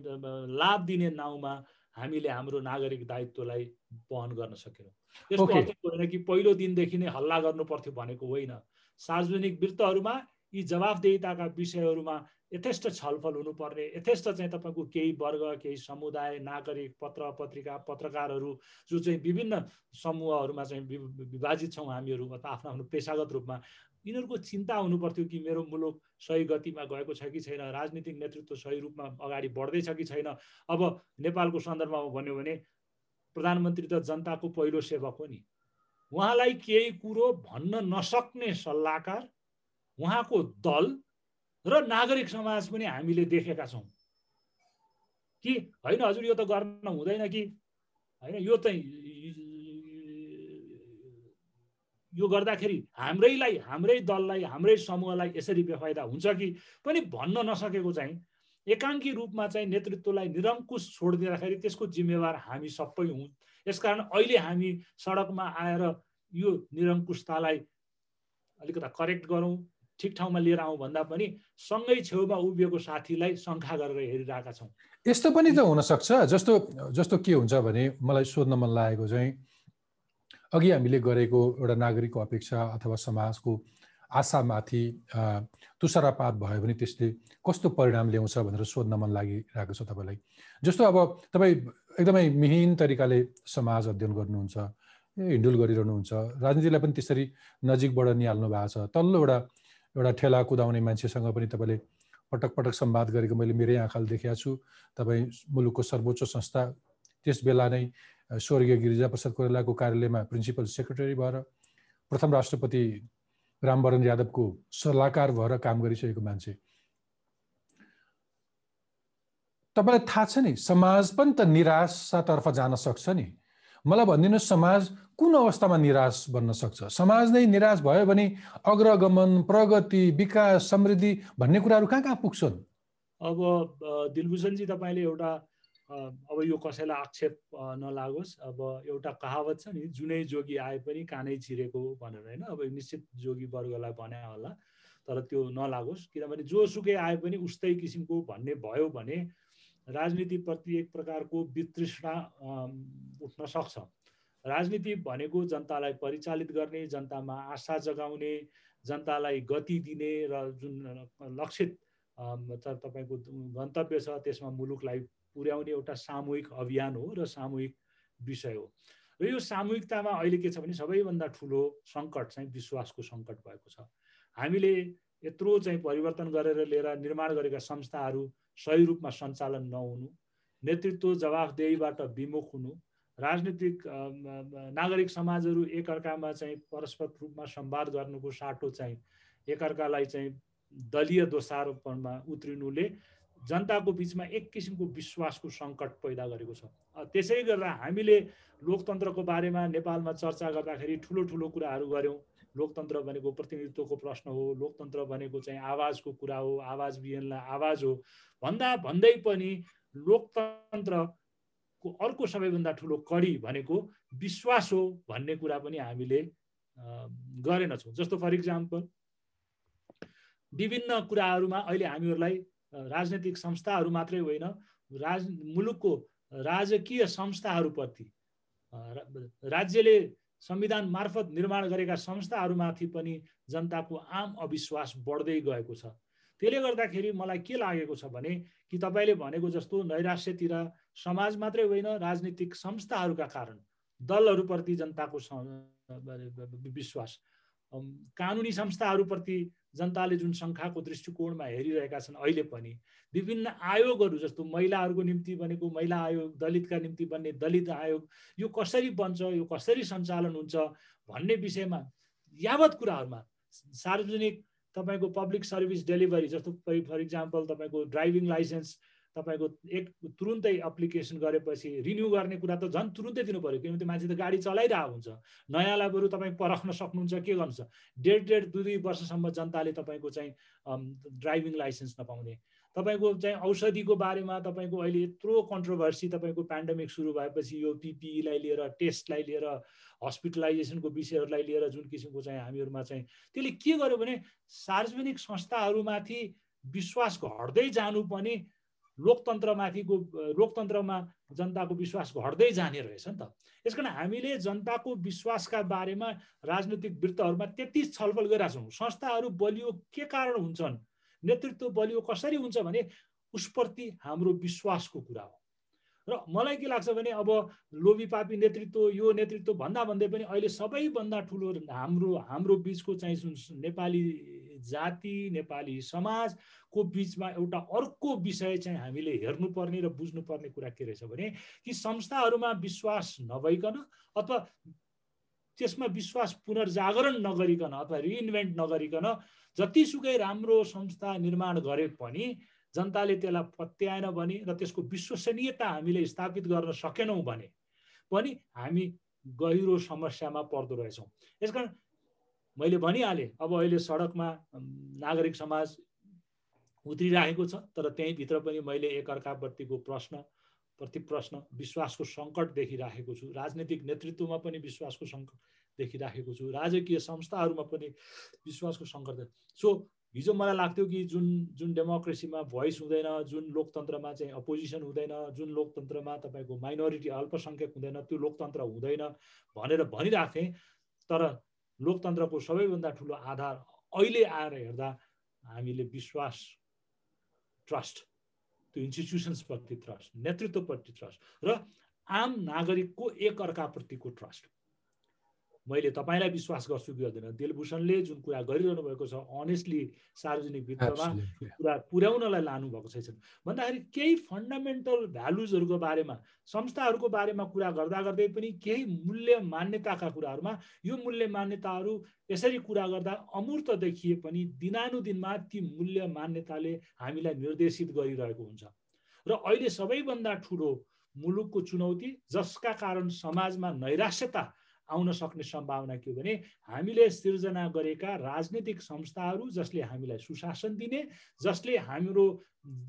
लाभ दिने नाउँमा हामीले हाम्रो नागरिक दायित्वलाई वहन गर्न सकेनौँ। यसको अर्थ होइन कि पहिलो दिनदेखि नै हल्ला गर्नु पर्थ्यो भनेको होइन। सार्वजनिक वृत्तहरूमा यी जवाफदेहिताका विषयहरूमा यथेष्ट छलफल हुनुपर्ने यथेष्ट चाहिँ तपाईँको केही वर्ग केही समुदाय नागरिक पत्र पत्रिका पत्रकारहरू जो चाहिँ विभिन्न समूहहरूमा चाहिँ विभाजित छौँ हामीहरू अथवा आफ्नो आफ्नो पेसागत रूपमा यिनीहरूको चिन्ता हुनु पर्थ्यो कि मेरो मुलुक सही गतिमा गएको छ कि छैन राजनीतिक नेतृत्व सही रूपमा अगाडि बढ्दैछ कि छैन? अब नेपालको सन्दर्भमा भन्यो भने प्रधानमन्त्री त जनताको पहिलो सेवक हो नि। उहाँलाई केही कुरो भन्न नसक्ने सल्लाहकार उहाँको दल र नागरिक समाज पनि हामीले देखेका छौँ। कि होइन हजुर यो त गर्न हुँदैन कि? होइन यो चाहिँ यो गर्दाखेरि हाम्रैलाई हाम्रै दललाई हाम्रै समूहलाई यसरी बेफाइदा हुन्छ कि? पनि भन्न नसकेको चाहिँ एकाङ्की रूपमा चाहिँ नेतृत्वलाई निरङ्कुश छोडिदिँदाखेरि त्यसको जिम्मेवार हामी सबै हौँ यसकारण अहिले हामी सडकमा आएर यो निरङ्कुशतालाई अलिकता करेक्ट गरौँ ठिक ठाउँमा लिएर आउँ भन्दा पनि सँगै छेउमा उभिएको साथीलाई शङ्खा गरेर हेरिरहेका छौँ।
यस्तो पनि त हुनसक्छ। जस्तो जस्तो के हुन्छ भने मलाई सोध्न मन लागेको चाहिँ अघि हामीले गरेको एउटा नागरिकको अपेक्षा अथवा समाजको आशामाथि तुषारपात भयो भने त्यसले कस्तो परिणाम ल्याउँछ भनेर सोध्न मन लागिरहेको छ तपाईँलाई? जस्तो अब तपाईँ एकदमै मिहिन तरिकाले समाज अध्ययन गर्नुहुन्छ हिन्डुल गरिरहनुहुन्छ राजनीतिलाई पनि त्यसरी नजिकबाट निहाल्नु भएको छ तल्लो एउटा एउटा ठेला कुदाउने मान्छेसँग पनि तपाईँले पटक पटक संवाद गरेको मैले मेरै आँखाले देखेको छु। तपाईँ मुलुकको सर्वोच्च संस्था त्यस बेला नै स्वर्गीय गिरिजाप्रसाद कोइरालाको कार्यालयमा प्रिन्सिपल सेक्रेटरी भएर प्रथम राष्ट्रपति रामवरण यादवको सल्लाहकार भएर काम गरिसकेको मान्छे। तपाईँलाई थाहा छ नि समाज पनि त निराशातर्फ जान सक्छ नि। मलाई भनिदिनुहोस् समाज कुन अवस्थामा निराश बन्न सक्छ? समाज नै निराश भयो भने अग्रगमन प्रगति विकास समृद्धि भन्ने कुराहरू कहाँ कहाँ पुग्छन्?
अब दिलभूषणजी तपाईँले एउटा अब यो कसैलाई आक्षेप नलागोस्। अब एउटा कहावत छ नि जुनै जोगी आए पनि कानै चिरेको भनेर होइन? अब निश्चित जोगी वर्गलाई भने होला तर त्यो नलागोस्। किनभने जोसुकै आए पनि उस्तै किसिमको भन्ने भयो भने राजनीतिप्रति एक प्रकारको वितृष्णा उठ्न सक्छ। राजनीति भनेको जनतालाई परिचालित गर्ने जनतामा आशा जगाउने जनतालाई गति दिने र जुन लक्षित तपाईँको गन्तव्य छ त्यसमा मुलुकलाई पुर्याउने एउटा सामूहिक अभियान हो र सामूहिक विषय हो। र यो सामूहिकतामा अहिले के छ भने सबैभन्दा ठुलो सङ्कट चाहिँ विश्वासको सङ्कट भएको छ। हामीले यत्रो चाहिँ परिवर्तन गरेर लिएर निर्माण गरेका संस्थाहरू सही रूपमा सञ्चालन नहुनु नेतृत्व जवाफदेहीबाट विमुख हुनु राजनीतिक नागरिक समाजहरू एकअर्कामा चाहिँ परस्पर रूपमा संवाद गर्नुको साटो चाहिँ एकअर्कालाई चाहिँ दलीय दोषारोपणमा उत्रिनुले जनताको बिचमा एक किसिमको विश्वासको सङ्कट पैदा गरेको छ। त्यसै गर्दा हामीले लोकतन्त्रको बारेमा नेपालमा चर्चा गर्दाखेरि ठुलो ठुलो कुराहरू गऱ्यौँ। लोकतन्त्र भनेको प्रतिनिधित्वको प्रश्न हो लोकतन्त्र भनेको चाहिँ आवाजको कुरा हो आवाज बिहानलाई आवाज हो। भन्दा भन्दै पनि लोकतन्त्रको अर्को सबैभन्दा ठुलो कडी भनेको विश्वास हो भन्ने कुरा पनि हामीले गरेनछौँ। जस्तो फर इक्जाम्पल विभिन्न कुराहरूमा अहिले हामीहरूलाई राजनैतिक संस्थाहरू मात्रै होइन राज मुलुकको राजकीय संस्थाहरूप्रति राज्यले संविधान मार्फत निर्माण गरेका संस्थाहरूमाथि पनि जनताको आम अविश्वास बढ्दै गएको छ। त्यसले गर्दाखेरि मलाई के लागेको छ भने कि तपाईँले भनेको जस्तो नैराश्यतिर समाज मात्रै होइन राजनीतिक संस्थाहरूका कारण दलहरूप्रति जनताको विश्वास कानुनी संस्थाहरूप्रति जनताले जुन सङ्ख्याको दृष्टिकोणमा हेरिरहेका छन् अहिले पनि विभिन्न आयोगहरू जस्तो महिलाहरूको निम्ति बनेको महिला आयोग दलितका निम्ति बन्ने दलित आयोग यो कसरी बन्छ यो कसरी सञ्चालन हुन्छ भन्ने विषयमा यावत कुराहरूमा सार्वजनिक तपाईँको पब्लिक सर्भिस डेलिभरी जस्तो फर इक्जाम्पल तपाईँको ड्राइभिङ लाइसेन्स तपाईँको एक तुरुन्तै एप्लिकेसन गरेपछि रिन्यू गर्ने कुरा त झन् तुरुन्तै दिनु पऱ्यो किनभने मान्छे त गाडी चलाइरहेको हुन्छ। नयाँलाई बरु तपाईँ परख्न सक्नुहुन्छ के गर्नुहुन्छ डेढ डेढ दुई दुई वर्षसम्म जनताले तपाईँको चाहिँ ड्राइभिङ लाइसेन्स नपाउने। तपाईँको चाहिँ औषधिको बारेमा तपाईँको अहिले यत्रो कन्ट्रोभर्सी तपाईँको पेन्डेमिक सुरु भएपछि यो पिपिईलाई लिएर टेस्टलाई लिएर हस्पिटलाइजेसनको विषयहरूलाई लिएर जुन किसिमको चाहिँ हामीहरूमा चाहिँ त्यसले के गर्यो भने सार्वजनिक संस्थाहरूमाथि विश्वास घट्दै जानु पनि लोकतन्त्रमाथिको लोकतन्त्रमा जनताको विश्वास घट्दै जाने रहेछ नि त। यस कारण हामीले जनताको विश्वासका बारेमा राजनीतिक वृत्तहरूमा त्यति छलफल गरिरहेका छौँ। संस्थाहरू बलियो के कारण हुन्छन्? नेतृत्व बलियो कसरी हुन्छ भने उसप्रति हाम्रो विश्वासको कुरा हो। र मलाई के लाग्छ भने अब लोभी पापी नेतृत्व यो नेतृत्व भन्दा भन्दै पनि अहिले सबैभन्दा ठुलो हाम्रो हाम्रो बिचको चाहिँ जुन नेपाली जाति नेपाली समाजको बिचमा एउटा अर्को विषय चाहिँ हामीले हेर्नुपर्ने र बुझ्नुपर्ने कुरा के रहेछ भने कि संस्थाहरूमा विश्वास नभइकन अथवा त्यसमा विश्वास पुनर्जागरण नगरिकन अथवा रिइन्भेन्ट नगरिकन जतिसुकै राम्रो संस्था निर्माण गरे पनि जनताले त्यसलाई पत्याएन भने र त्यसको विश्वसनीयता हामीले स्थापित गर्न सकेनौँ भने पनि हामी गहिरो समस्यामा पर्दो रहेछौँ। यसकारण मैले भनिहालेँ अब अहिले सडकमा नागरिक समाज उत्रिरहेको छ तर त्यहीँभित्र पनि मैले एकअर्काप्रतिको प्रश्न प्रति प्रश्न विश्वासको सङ्कट देखिराखेको छु। राजनीतिक नेतृत्वमा पनि विश्वासको सङ्कट देखिराखेको छु। राजकीय संस्थाहरूमा पनि विश्वासको सङ्कट सो हिजो मलाई लाग्थ्यो कि जुन जुन डेमोक्रेसीमा भोइस हुँदैन जुन लोकतन्त्रमा चाहिँ अपोजिसन हुँदैन जुन लोकतन्त्रमा तपाईँको माइनोरिटी अल्पसङ्ख्यक हुँदैन त्यो लोकतन्त्र हुँदैन भनेर भनिरहेको थिएँ तर लोकतन्त्रको सबैभन्दा ठुलो आधार अहिले आएर हेर्दा हामीले विश्वास ट्रस्ट त्यो इन्स्टिट्युसन्सप्रति ट्रस्ट नेतृत्वप्रति ट्रस्ट र आम नागरिकको एक अर्काप्रतिको ट्रस्ट मैले तपाईँलाई विश्वास गर्छु कि गर्दैन। दिलभूषणले जुन कुरा गरिरहनु भएको छ अनेस्टली सार्वजनिक वित्तमा कुरा पुर्याउनलाई लानुभएको छैन। भन्दाखेरि केही फन्डामेन्टल भ्यालुजहरूको बारेमा संस्थाहरूको बारेमा कुरा गर्दा गर्दै पनि केही मूल्य मान्यताका कुराहरूमा यो मूल्य मान्यताहरू यसरी कुरा गर्दा अमूर्त देखिए पनि दिनानुदिनमा ती मूल्य मान्यताले हामीलाई निर्देशित गरिरहेको हुन्छ। र अहिले सबैभन्दा ठुलो मुलुकको चुनौती जसका कारण समाजमा नैराश्यता आउन सक्ने सम्भावना के हो भने हामीले सिर्जना गरेका राजनीतिक संस्थाहरू जसले हामीलाई सुशासन दिने जसले हाम्रो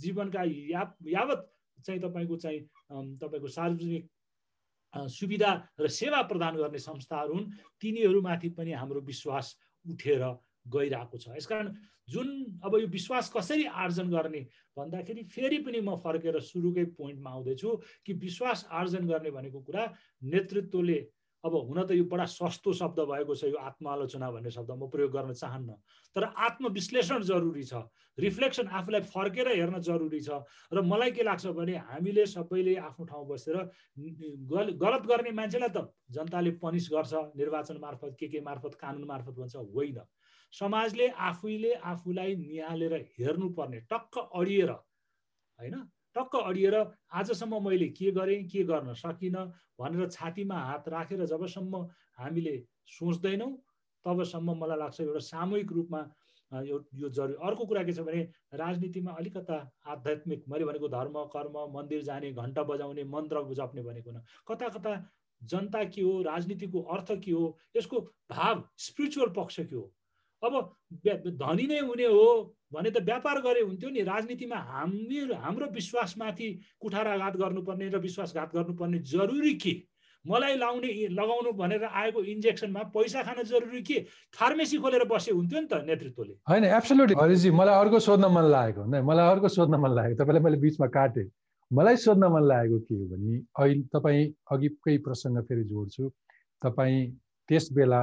जीवनका या यावत चाहिँ तपाईँको चाहिँ तपाईँको सार्वजनिक सुविधा र सेवा प्रदान गर्ने संस्थाहरू हुन् तिनीहरूमाथि पनि हाम्रो विश्वास उठेर गइरहेको छ। यसकारण जुन अब यो विश्वास कसरी आर्जन गर्ने भन्दाखेरि फेरि पनि म फर्केर सुरुकै पोइन्टमा आउँदैछु कि विश्वास आर्जन गर्ने भनेको कुरा नेतृत्वले अब हुन त यो बडा सस्तो शब्द भएको छ यो आत्मआलोचना भन्ने शब्द म प्रयोग गर्न चाहन्न। तर आत्मविश्लेषण जरुरी छ। रिफ्लेक्सन आफूलाई फर्केर हेर्न जरुरी छ। र मलाई के लाग्छ भने हामीले सबैले आफ्नो ठाउँ बसेर गलत गर्ने मान्छेलाई त जनताले पनिस गर्छ निर्वाचन मार्फत के के मार्फत कानुन मार्फत भन्छ होइन। समाजले आफैले आफूलाई निहालेर हेर्नुपर्ने टक्क अडिएर होइन? टक्क अडिएर आजसम्म मैले के गरेँ के गर्न सकिनँ भनेर छातीमा हात राखेर जबसम्म हामीले सोच्दैनौँ तबसम्म मलाई लाग्छ एउटा सामूहिक रूपमा यो यो जरुरी। अर्को कुरा के छ भने राजनीतिमा अलिकता आध्यात्मिक मैले भनेको धर्म कर्म मन्दिर जाने घन्टा बजाउने मन्त्र जप्ने भनेको न कता कता जनता के हो राजनीतिको अर्थ के हो यसको भाव स्पिरिचुअल पक्ष के हो? अब धनी नै हुने हो भने त व्यापार गरे हुन्थ्यो नि। राजनीतिमा हामी हाम्रो विश्वासमाथि कुठाराघात गर्नुपर्ने र विश्वासघात गर्नुपर्ने जरुरी के? मलाई लाउने लगाउनु भनेर आएको इन्जेक्सनमा पैसा खान जरुरी के? फार्मेसी खोलेर बसे हुन्थ्यो नि त नेतृत्वले।
होइन एब्सोल्युटली हरिजी मलाई अर्को सोध्न मन लागेको नै मलाई अर्को सोध्न मन लागेको तपाईँलाई मैले बिचमा काटेँ। मलाई सोध्न मन लागेको के हो भने अहिले तपाईँ अघिकै प्रसङ्ग फेरि जोड्छु। तपाईँ त्यस बेला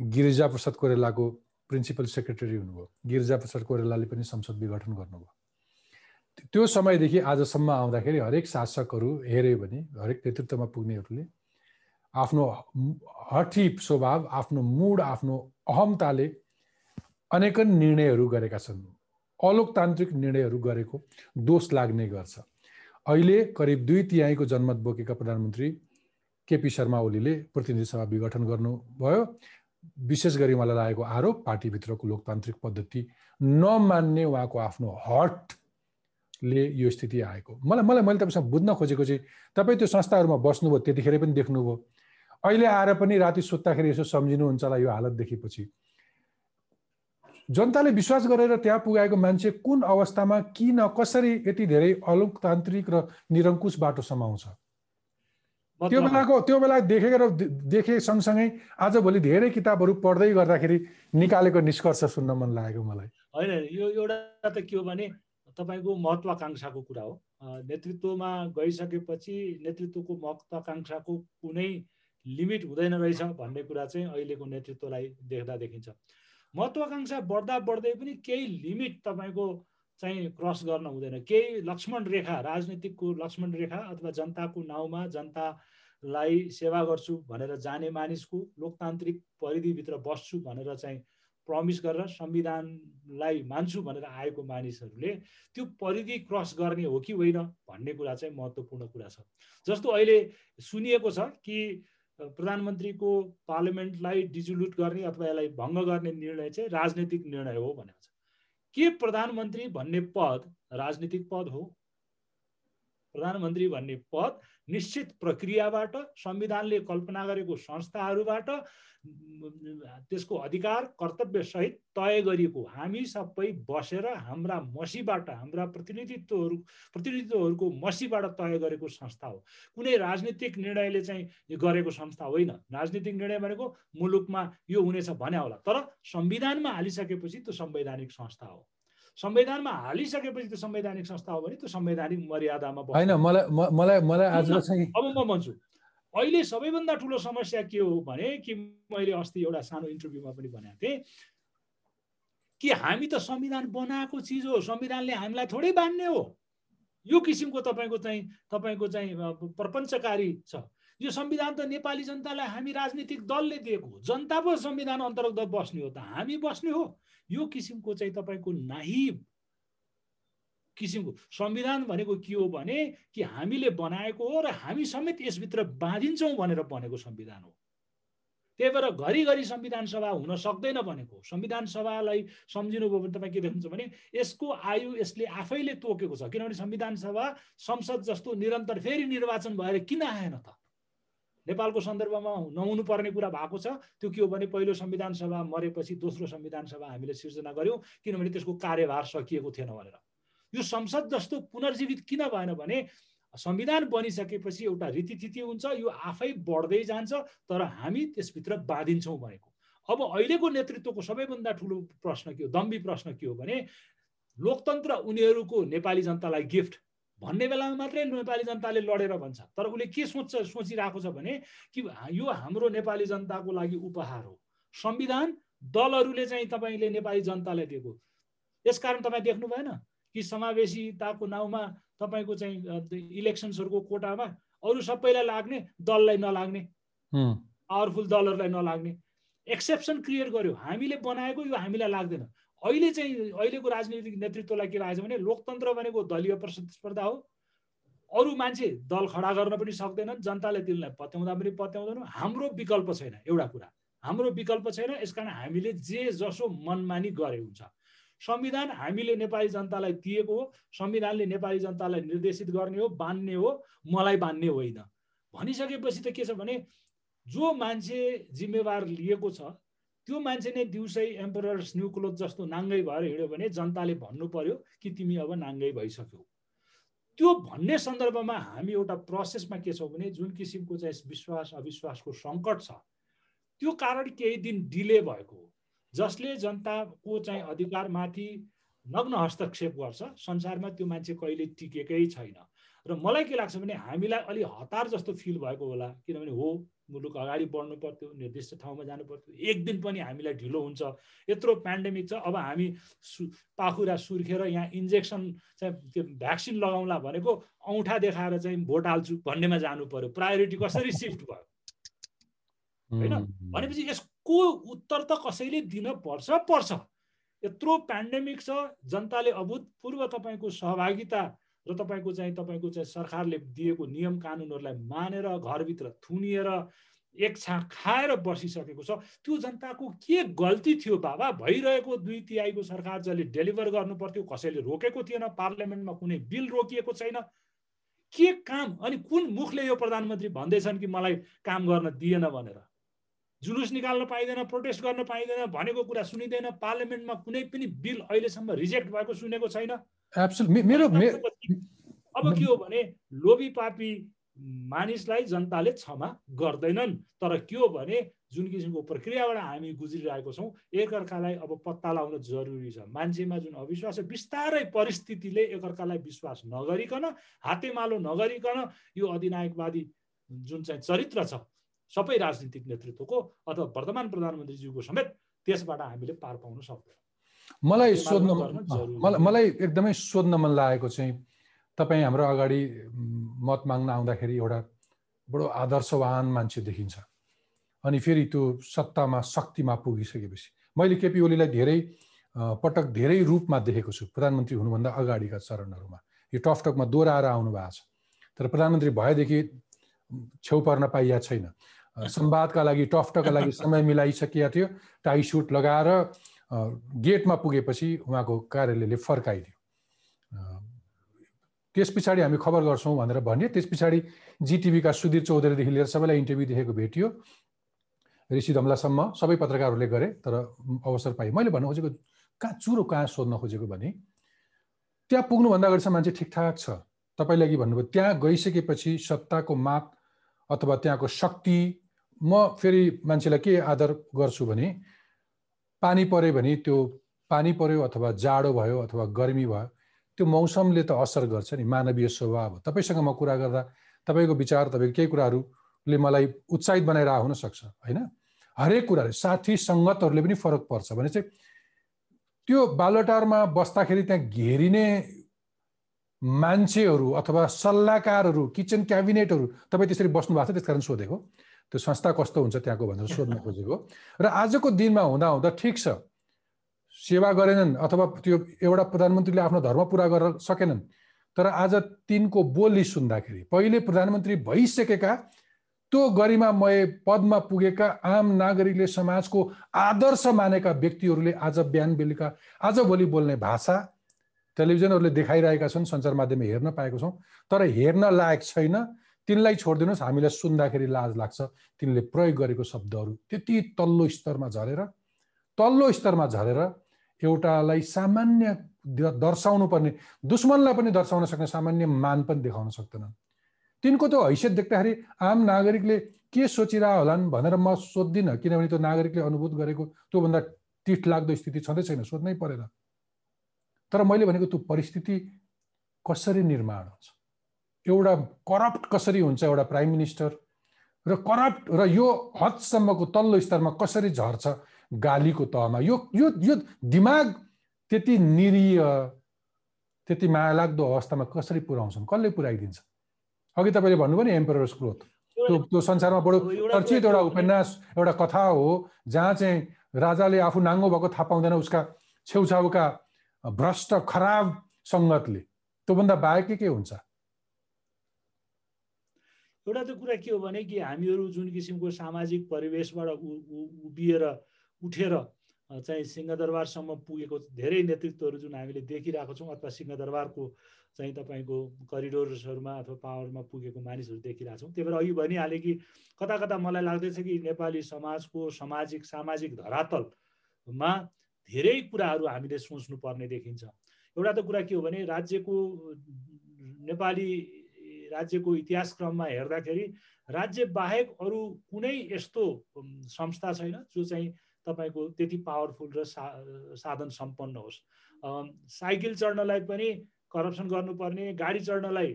गिरिजा प्रसाद कोइरालाको प्रिन्सिपल सेक्रेटरी हुनुभयो। गिरिजा प्रसाद कोइरालाले पनि संसद विघटन गर्नुभयो। त्यो समयदेखि आजसम्म आउँदाखेरि हरेक शासकहरू हेऱ्यो भने हरेक नेतृत्वमा पुग्नेहरूले आफ्नो हठी स्वभाव आफ्नो मुड आफ्नो अहमताले अनेकन निर्णयहरू गरेका छन्। अलोकतान्त्रिक निर्णयहरू गरेको दोष लाग्ने गर्छ। अहिले करिब दुई तिहाईको जनमत बोकेका प्रधानमन्त्री केपी शर्मा ओलीले प्रतिनिधि सभा विघटन गर्नुभयो। विशेष गरी मलाई लागेको आरोप पार्टीभित्रको लोकतान्त्रिक पद्धति नमान्ने उहाँको आफ्नो हटले यो स्थिति आएको। मलाई मलाई मैले तपाईँसँग बुझ्न खोजेको चाहिँ तपाईँ त्यो संस्थाहरूमा बस्नुभयो त्यतिखेर पनि देख्नुभयो। अहिले आएर पनि राति सुत्दाखेरि यसो सम्झिनुहुन्छ होला यो हालत देखेपछि। जनताले विश्वास गरेर त्यहाँ पुगाएको मान्छे कुन अवस्थामा किन कसरी यति धेरै अलोकतान्त्रिक र निरङ्कुश बाटो समाउँछ त्यो बेलाको त्यो बेला देखेर देखे सँगसँगै आजभोलि धेरै किताबहरू पढ्दै गर्दाखेरि निकालेको निष्कर्ष सुन्न मन लागेको मलाई।
होइन यो एउटा त के हो भने तपाईँको महत्वाकाङ्क्षाको कुरा हो। नेतृत्वमा गइसकेपछि नेतृत्वको महत्वाकाङ्क्षाको कुनै लिमिट हुँदैन रहेछ भन्ने कुरा चाहिँ अहिलेको नेतृत्वलाई देख्दा देखिन्छ। महत्वाकाङ्क्षा बढ्दा बढ्दै पनि केही लिमिट तपाईँको चाहिँ क्रस गर्न हुँदैन। केही लक्ष्मण रेखा राजनीतिकको लक्ष्मण रेखा अथवा जनताको नाउँमा जनतालाई सेवा गर्छु भनेर जाने मानिसको लोकतान्त्रिक परिधिभित्र बस्छु भनेर चाहिँ प्रमिस गरेर संविधानलाई मान्छु भनेर आएको मानिसहरूले त्यो परिधि क्रस गर्ने हो कि होइन भन्ने कुरा चाहिँ महत्त्वपूर्ण कुरा छ। जस्तो अहिले सुनिएको छ कि प्रधानमन्त्रीको पार्लियामेन्टलाई डिजुलुट गर्ने अथवा यसलाई भङ्ग गर्ने निर्णय चाहिँ राजनैतिक निर्णय हो भनेको छ के प्रधानमंत्री भन्ने पद राजनीतिक पद हो? प्रधानमन्त्री भन्ने पद निश्चित प्रक्रियाबाट संविधानले कल्पना गरेको संस्थाहरूबाट त्यसको अधिकार कर्तव्य सहित तय गरिएको। हामी सबै बसेर हाम्रा मसीबाट हाम्रा प्रतिनिधित्वहरू प्रतिनिधित्वहरूको मसीबाट तय गरेको संस्था हो। कुनै राजनीतिक निर्णयले चाहिँ गरेको संस्था होइन। राजनीतिक निर्णय भनेको मुलुकमा यो हुनेछ भने होला। तर संविधानमा हालिसकेपछि त्यो संवैधानिक संस्था हो। संविधानमा हालिसकेपछि त्यो संवैधानिक संस्था हो भने त्यो संवैधानिक मर्यादामा
होइन मलाई मलाई मलाई आज
अब म भन्छु। अहिले सबैभन्दा ठुलो समस्या के हो भने कि मैले अस्ति एउटा सानो इन्टरभ्यूमा पनि भनेको थिएँ कि हामी त संविधान बनाएको चिज हो संविधानले हामीलाई थोरै बान्ने हो। यो किसिमको तपाईँको चाहिँ तपाईँको चाहिँ प्रपञ्चकारी छ। यो संविधान त नेपाली जनतालाई हामी राजनीतिक दलले दिएको हो। जनता पो संविधान अन्तर्गत बस्ने हो त। हामी बस्ने हो। यो किसिमको चाहिँ तपाईँको नाहि किसिमको संविधान भनेको के हो भने कि हामीले बनाएको हो र हामी समेत यसभित्र बाँधिन्छौँ भनेर बनेको संविधान हो। त्यही भएर घरिघरि संविधान सभा हुन सक्दैन भनेको संविधान सभालाई सम्झिनुभयो भने तपाईँ के देख्नुहुन्छ भने यसको आयु यसले आफैले तोकेको छ। किनभने संविधान सभा संसद जस्तो निरन्तर फेरि निर्वाचन भएर किन आएन त? नेपालको सन्दर्भमा नहुनु पर्ने कुरा भएको छ। त्यो के हो भने पहिलो संविधान सभा मरेपछि दोस्रो संविधान सभा हामीले सिर्जना गऱ्यौँ किनभने त्यसको कार्यभार सकिएको थिएन भनेर। यो संसद जस्तो पुनर्जीवित किन भएन भने संविधान बनिसकेपछि एउटा रीतिथिति हुन्छ यो आफै बढ्दै जान्छ तर हामी त्यसभित्र बाँधिन्छौँ भनेको। अब अहिलेको नेतृत्वको सबैभन्दा ठुलो प्रश्न के हो दम्बी प्रश्न के हो भने लोकतन्त्र उनीहरूको नेपाली जनतालाई गिफ्ट भन्ने बेलामा मात्रै नेपाली जनताले लडेर भन्छ। तर उसले के सोच्छ सोचिरहेको छ भने कि यो हाम्रो नेपाली जनताको लागि उपहार हो। संविधान दलहरूले चाहिँ तपाईँले नेपाली जनतालाई दिएको। यसकारण तपाईँ देख्नु भएन कि समावेशिताको नाउँमा तपाईँको चाहिँ इलेक्सन्सहरूको कोटामा अरू सबैलाई लाग्ने दललाई नलाग्ने पावरफुल दलहरूलाई नलाग्ने। एक्सेप्सन क्रिएट गर्यो। हामीले बनाएको यो हामीलाई लाग्दैन। अहिले चाहिँ अहिलेको राजनीतिक नेतृत्वलाई के लागेको भने लोकतन्त्र भनेको दलीय प्रतिस्पर्धा हो। अरू मान्छे दल खडा गर्न पनि सक्दैनन् जनताले तिनलाई पत्याउँदा पनि पत्याउँदैन हाम्रो विकल्प छैन एउटा कुरा। हाम्रो विकल्प छैन यसकारण हामीले जे जसो मनमानी गरे हुन्छ। संविधान हामीले नेपाली जनतालाई दिएको हो संविधानले नेपाली जनतालाई निर्देशित गर्ने हो बान्ने हो मलाई बान्ने होइन। भनिसकेपछि त के छ भने जो मान्छे जिम्मेवार लिएको छ त्यो मान्छे नै दिउँसै एम्परर्स न्यु क्लोथ जस्तो नाङ्गै भएर हिँड्यो भने जनताले भन्नु पर्यो कि तिमी अब नाङ्गै भइसक्यौ। त्यो भन्ने सन्दर्भमा हामी एउटा प्रोसेसमा के छौँ भने जुन किसिमको चाहिँ विश्वास अविश्वासको सङ्कट छ त्यो कारण केही दिन डिले भएको हो। जसले जनताको चाहिँ अधिकारमाथि नग्न हस्तक्षेप गर्छ संसारमा त्यो मान्छे कहिले टिकेकै छैन। र मलाई के लाग्छ भने हामीलाई अलि हतार जस्तो फिल भएको होला किनभने हो मुलुक अगाडि बढ्नु पर्थ्यो निर्दिष्ट ठाउँमा जानु पर्थ्यो। एक दिन पनि हामीलाई ढिलो हुन्छ। यत्रो पेन्डेमिक छ अब हामी सु पाखुरा सुर्खेर यहाँ इन्जेक्सन चाहिँ त्यो भ्याक्सिन लगाउँला भनेको औँठा देखाएर चाहिँ भोट हाल्छु भन्नेमा जानु पर्यो। प्रायोरिटी कसरी सिफ्ट भयो? होइन? भनेपछि यसको उत्तर त कसैले दिन पर्छ पर्छ। यत्रो पेन्डेमिक छ जनताले अभूतपूर्व तपाईँको सहभागिता र तपाईँको चाहिँ तपाईँको चाहिँ सरकारले दिएको नियम कानुनहरूलाई मानेर घरभित्र थुनिएर एक छाँ खाएर बसिसकेको छ। त्यो जनताको के गल्ती थियो बाबा? भइरहेको दुई तिहाईको सरकार जसले डेलिभर गर्नु पर्थ्यो कसैले रोकेको थिएन पार्लियामेन्टमा कुनै बिल रोकिएको छैन। के काम? अनि कुन मुखले यो प्रधानमन्त्री भन्दैछन् कि मलाई काम गर्न दिएन भनेर? जुलुस निकाल्न पाइँदैन प्रोटेस्ट गर्न पाइँदैन भनेको कुरा सुनिँदैन। पार्लियामेन्टमा कुनै पनि बिल अहिलेसम्म रिजेक्ट भएको सुनेको छैन।
मेरो
अब के हो भने लोभी पापी मानिसलाई जनताले क्षमा गर्दैनन्। तर के हो भने जुन किसिमको प्रक्रियाबाट हामी गुज्रिरहेको छौँ एकअर्कालाई अब पत्ता लगाउन जरुरी छ। मान्छेमा जुन अविश्वास छ बिस्तारै परिस्थितिले एकअर्कालाई विश्वास नगरिकन हातेमालो नगरिकन यो अधिनायकवादी जुन चाहिँ चरित्र छ सबै राजनीतिक नेतृत्वको अथवा वर्तमान प्रधानमन्त्रीज्यूको समेत त्यसबाट हामीले पार पाउन सक्दैनौँ।
मलाई सोध्न मलाई एकदमै सोध्न मन लागेको चाहिँ तपाईँ हाम्रो अगाडि मत माग्न आउँदाखेरि एउटा बडो आदर्शवान मान्छे देखिन्छ। अनि फेरि त्यो सत्तामा शक्तिमा पुगिसकेपछि। मैले केपी ओलीलाई धेरै पटक धेरै रूपमा देखेको छु प्रधानमन्त्री हुनुभन्दा अगाडिका चरणहरूमा। यो टकटकमा दोहोऱ्याएर आउनु भएको छ। तर प्रधानमन्त्री भएदेखि छेउ पर्न पाइया छैन। संवादका लागि टफटका लागि समय मिलाइसकिया थियो। टाई सुट लगाएर गेटमा पुगेपछि उहाँको कार्यालयले फर्काइदियो। त्यस पछाडि हामी खबर गर्छौँ भनेर भन्यो। त्यस पछाडि जिटिभीका सुधीर चौधरीदेखि लिएर सबैलाई इन्टरभ्यू देखेको भेटियो। ऋषि धमलासम्म सबै पत्रकारहरूले गरे तर अवसर पाएँ। मैले भन्नु खोजेको कहाँ चुरो कहाँ सोध्न खोजेको भने त्यहाँ पुग्नुभन्दा अगाडिसम्म मान्छे ठिकठाक छ। तपाईँले अघि भन्नुभयो त्यहाँ गइसकेपछि सत्ताको माग अथवा त्यहाँको शक्ति म फेरि मान्छेलाई के आदर गर्छु भने पानी पऱ्यो भने त्यो पानी पऱ्यो अथवा जाडो भयो अथवा गर्मी भयो त्यो मौसमले त असर गर्छ नि मानवीय स्वभाव तपाईँसँग म कुरा गर्दा तपाईँको विचार तपाईँको केही कुराहरूले मलाई उत्साहित बनाएर हुनसक्छ होइन? हरेक कुराले साथी सङ्गतहरूले पनि फरक पर्छ। भने चाहिँ त्यो बालोटारमा बस्दाखेरि त्यहाँ घेरिने मान्छेहरू अथवा सल्लाहकारहरू किचन क्याबिनेटहरू तपाईँ त्यसरी बस्नु भएको छ त्यस कारण सोधेको। त्यो संस्था कस्तो हुन्छ त्यहाँको भनेर सोध्न खोजेको। र आजको दिनमा हुँदा हुँदा ठिक छ। सेवा गरेनन् अथवा त्यो एउटा प्रधानमन्त्रीले आफ्नो धर्म पुरा गर्न सकेनन्। तर आज तिनको बोली सुन्दाखेरि पहिले प्रधानमन्त्री भइसकेका त्यो गरिमामय पदमा पुगेका आम नागरिकले समाजको आदर्श मानेका व्यक्तिहरूले आज बिहान बेलुका आज भोलि बोल्ने भाषा टेलिभिजनहरूले देखाइरहेका छन् सञ्चार माध्यममा हेर्न पाएको छौँ। तर हेर्न लायक छैन। तिनलाई छोडिदिनुहोस् हामीलाई सुन्दाखेरि लाज लाग्छ। तिनले प्रयोग गरेको शब्दहरू त्यति तल्लो स्तरमा झरेर तल्लो स्तरमा झरेर एउटालाई सामान्य दर्शाउनु पर्ने दुश्मनलाई पनि दर्शाउन सक्ने सामान्य मान पनि देखाउन सक्दैनन्। तिनको त्यो हैसियत देख्दाखेरि आम नागरिकले के सोचिरह होलान् भनेर म सोध्दिनँ किनभने त्यो नागरिकले अनुभूत गरेको त्योभन्दा टिठ लाग्दो स्थिति छँदै छैन सोध्नै परेन। तर मैले भनेको त्यो परिस्थिति कसरी निर्माण हुन्छ? एउटा करप्ट कसरी हुन्छ एउटा प्राइम मिनिस्टर र करप्ट र यो हदसम्मको तल्लो स्तरमा कसरी झर्छ गालीको तहमा? यो यो यो दिमाग त्यति निरीय त्यति माया लाग्दो अवस्थामा कसरी पुऱ्याउँछन्? कसले पुऱ्याइदिन्छ? अघि तपाईँले भन्नुभयो नि एम्पेरर्स क्लोथ त्यो त्यो संसारमा बडो चर्चित एउटा उपन्यास एउटा कथा हो जहाँ चाहिँ राजाले आफू नाङ्गो भएको थाहा पाउँदैन उसका छेउछाउका भ्रष्ट खराब सङ्गतले त्योभन्दा बाहेक के के हुन्छ?
एउटा त कुरा के हो भने कि हामीहरू जुन किसिमको सामाजिक परिवेशबाट उभिएर उठेर चाहिँ सिंहदरबारसम्म पुगेको धेरै नेतृत्वहरू जुन हामीले देखिरहेको छौँ अथवा सिंहदरबारको चाहिँ तपाईँको करिडोर्सहरूमा अथवा पावरमा पुगेको मानिसहरू देखिरहेको छौँ त्यही भएर अघि भनिहालेँ कि कता कता मलाई लाग्दैछ कि नेपाली समाजको सामाजिक सामाजिक धरातलमा धेरै कुराहरू हामीले सोच्नु पर्ने देखिन्छ। एउटा त कुरा के हो भने राज्यको नेपाली राज्यको इतिहास क्रममा हेर्दाखेरि राज्य बाहेक अरू कुनै यस्तो संस्था छैन जो चाहिँ तपाईँको त्यति पावरफुल र सा साधन सम्पन्न होस्। साइकल चढ्नलाई पनि करप्सन गर्नुपर्ने गाडी चढ्नलाई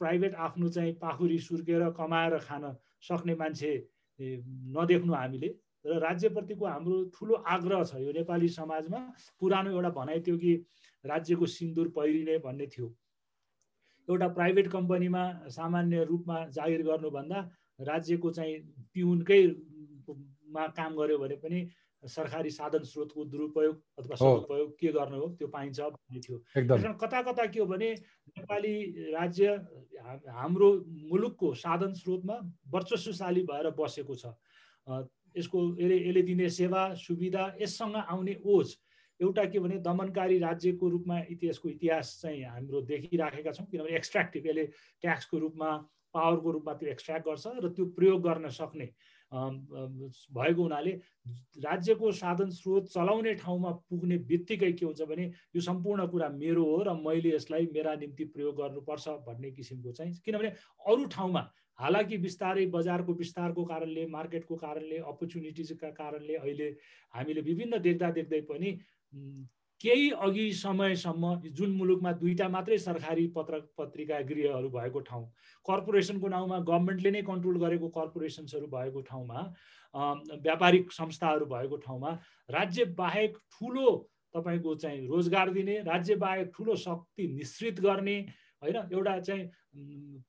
प्राइभेट आफ्नो चाहिँ पाखुरी सुर्केर कमाएर खान सक्ने मान्छे नदेख्नु हामीले। र राज्यप्रतिको हाम्रो ठुलो आग्रह छ यो नेपाली समाजमा। पुरानो एउटा भनाइ थियो कि राज्यको सिन्दुर पहिरिने भन्ने थियो। एउटा प्राइभेट कम्पनीमा सामान्य रूपमा जागिर गर्नुभन्दा राज्यको चाहिँ पिउनकै मा काम गर्यो भने पनि सरकारी साधन स्रोतको दुरुपयोग अथवा सदुपयोग के गर्नु हो त्यो पाइन्छ भन्ने थियो। कता कता के हो भने नेपाली राज्य हाम्रो मुलुकको साधन स्रोतमा वर्चस्वशाली भएर बसेको छ। यसको यसले यसले दिने सेवा सुविधा यससँग आउने ओझ एउटा के भने दमनकारी राज्यको रूपमा इतिहासको इतिहास चाहिँ हाम्रो देखिराखेका छौँ किनभने एक्सट्र्याक्टिभ यसले ट्याक्सको रूपमा पावरको रूपमा त्यो एक्सट्र्याक्ट गर्छ र त्यो प्रयोग गर्न सक्ने भएको हुनाले राज्यको साधन स्रोत चलाउने ठाउँमा पुग्ने बित्तिकै के हुन्छ भने यो सम्पूर्ण कुरा मेरो हो र मैले यसलाई मेरा निम्ति प्रयोग गर्नुपर्छ भन्ने किसिमको चाहिँ किनभने अरू ठाउँमा हालाकि बिस्तारै बजारको विस्तारको कारणले मार्केटको कारणले अपर्च्युनिटिजका कारणले अहिले हामीले विभिन्न देख्दा देख्दै पनि केही अघि समयसम्म जुन मुलुकमा दुईवटा मात्रै सरकारी पत्र पत्रिका गृहहरू भएको ठाउँ कर्पोरेसनको नाउँमा गभर्मेन्टले नै कन्ट्रोल गरेको कर्पोरेसन्सहरू भएको ठाउँमा व्यापारिक संस्थाहरू भएको ठाउँमा राज्य बाहेक ठुलो तपाईँको चाहिँ रोजगार दिने राज्य बाहेक ठुलो शक्ति निश्चित गर्ने होइन? एउटा चाहिँ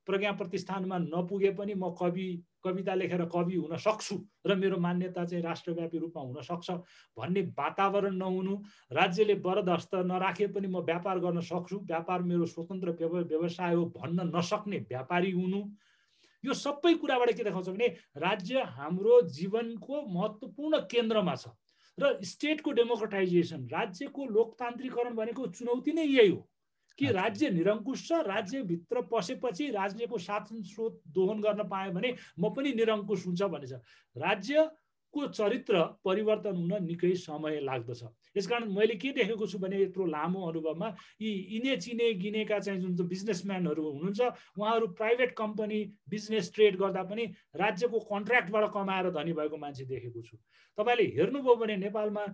प्रज्ञा प्रतिष्ठानमा नपुगे पनि म कवि कविता लेखेर कवि हुन सक्छु र मेरो मान्यता चाहिँ राष्ट्रव्यापी रूपमा हुन सक्छ भन्ने वातावरण नहुनु राज्यले वरदस्त नराखे पनि म व्यापार गर्न सक्छु व्यापार मेरो स्वतन्त्र व्यवसाय हो भन्न नसक्ने व्यापारी हुनु। यो सबै कुराबाट के देखाउँछ भने राज्य हाम्रो जीवनको महत्त्वपूर्ण केन्द्रमा छ र स्टेटको डेमोक्रेटाइजेसन राज्यको लोकतान्त्रिकरण भनेको चुनौती नै यही हो। कि राज्य निरङ्कुश छ राज्यभित्र पसेपछि राज्यको शासन स्रोत दोहन गर्न पाएँ भने म पनि निरङ्कुश हुन्छ भन्ने छ राज्यको चरित्र परिवर्तन हुन निकै समय लाग्दछ। यसकारण मैले के देखेको छु भने यत्रो लामो अनुभवमा यी इने चिने गिनेका चाहिँ जुन बिजनेसम्यानहरू हुनुहुन्छ उहाँहरू प्राइभेट कम्पनी बिजनेस ट्रेड गर्दा पनि राज्यको कन्ट्र्याक्टबाट कमाएर धनी भएको मान्छे देखेको छु। तपाईँले हेर्नुभयो भने नेपालमा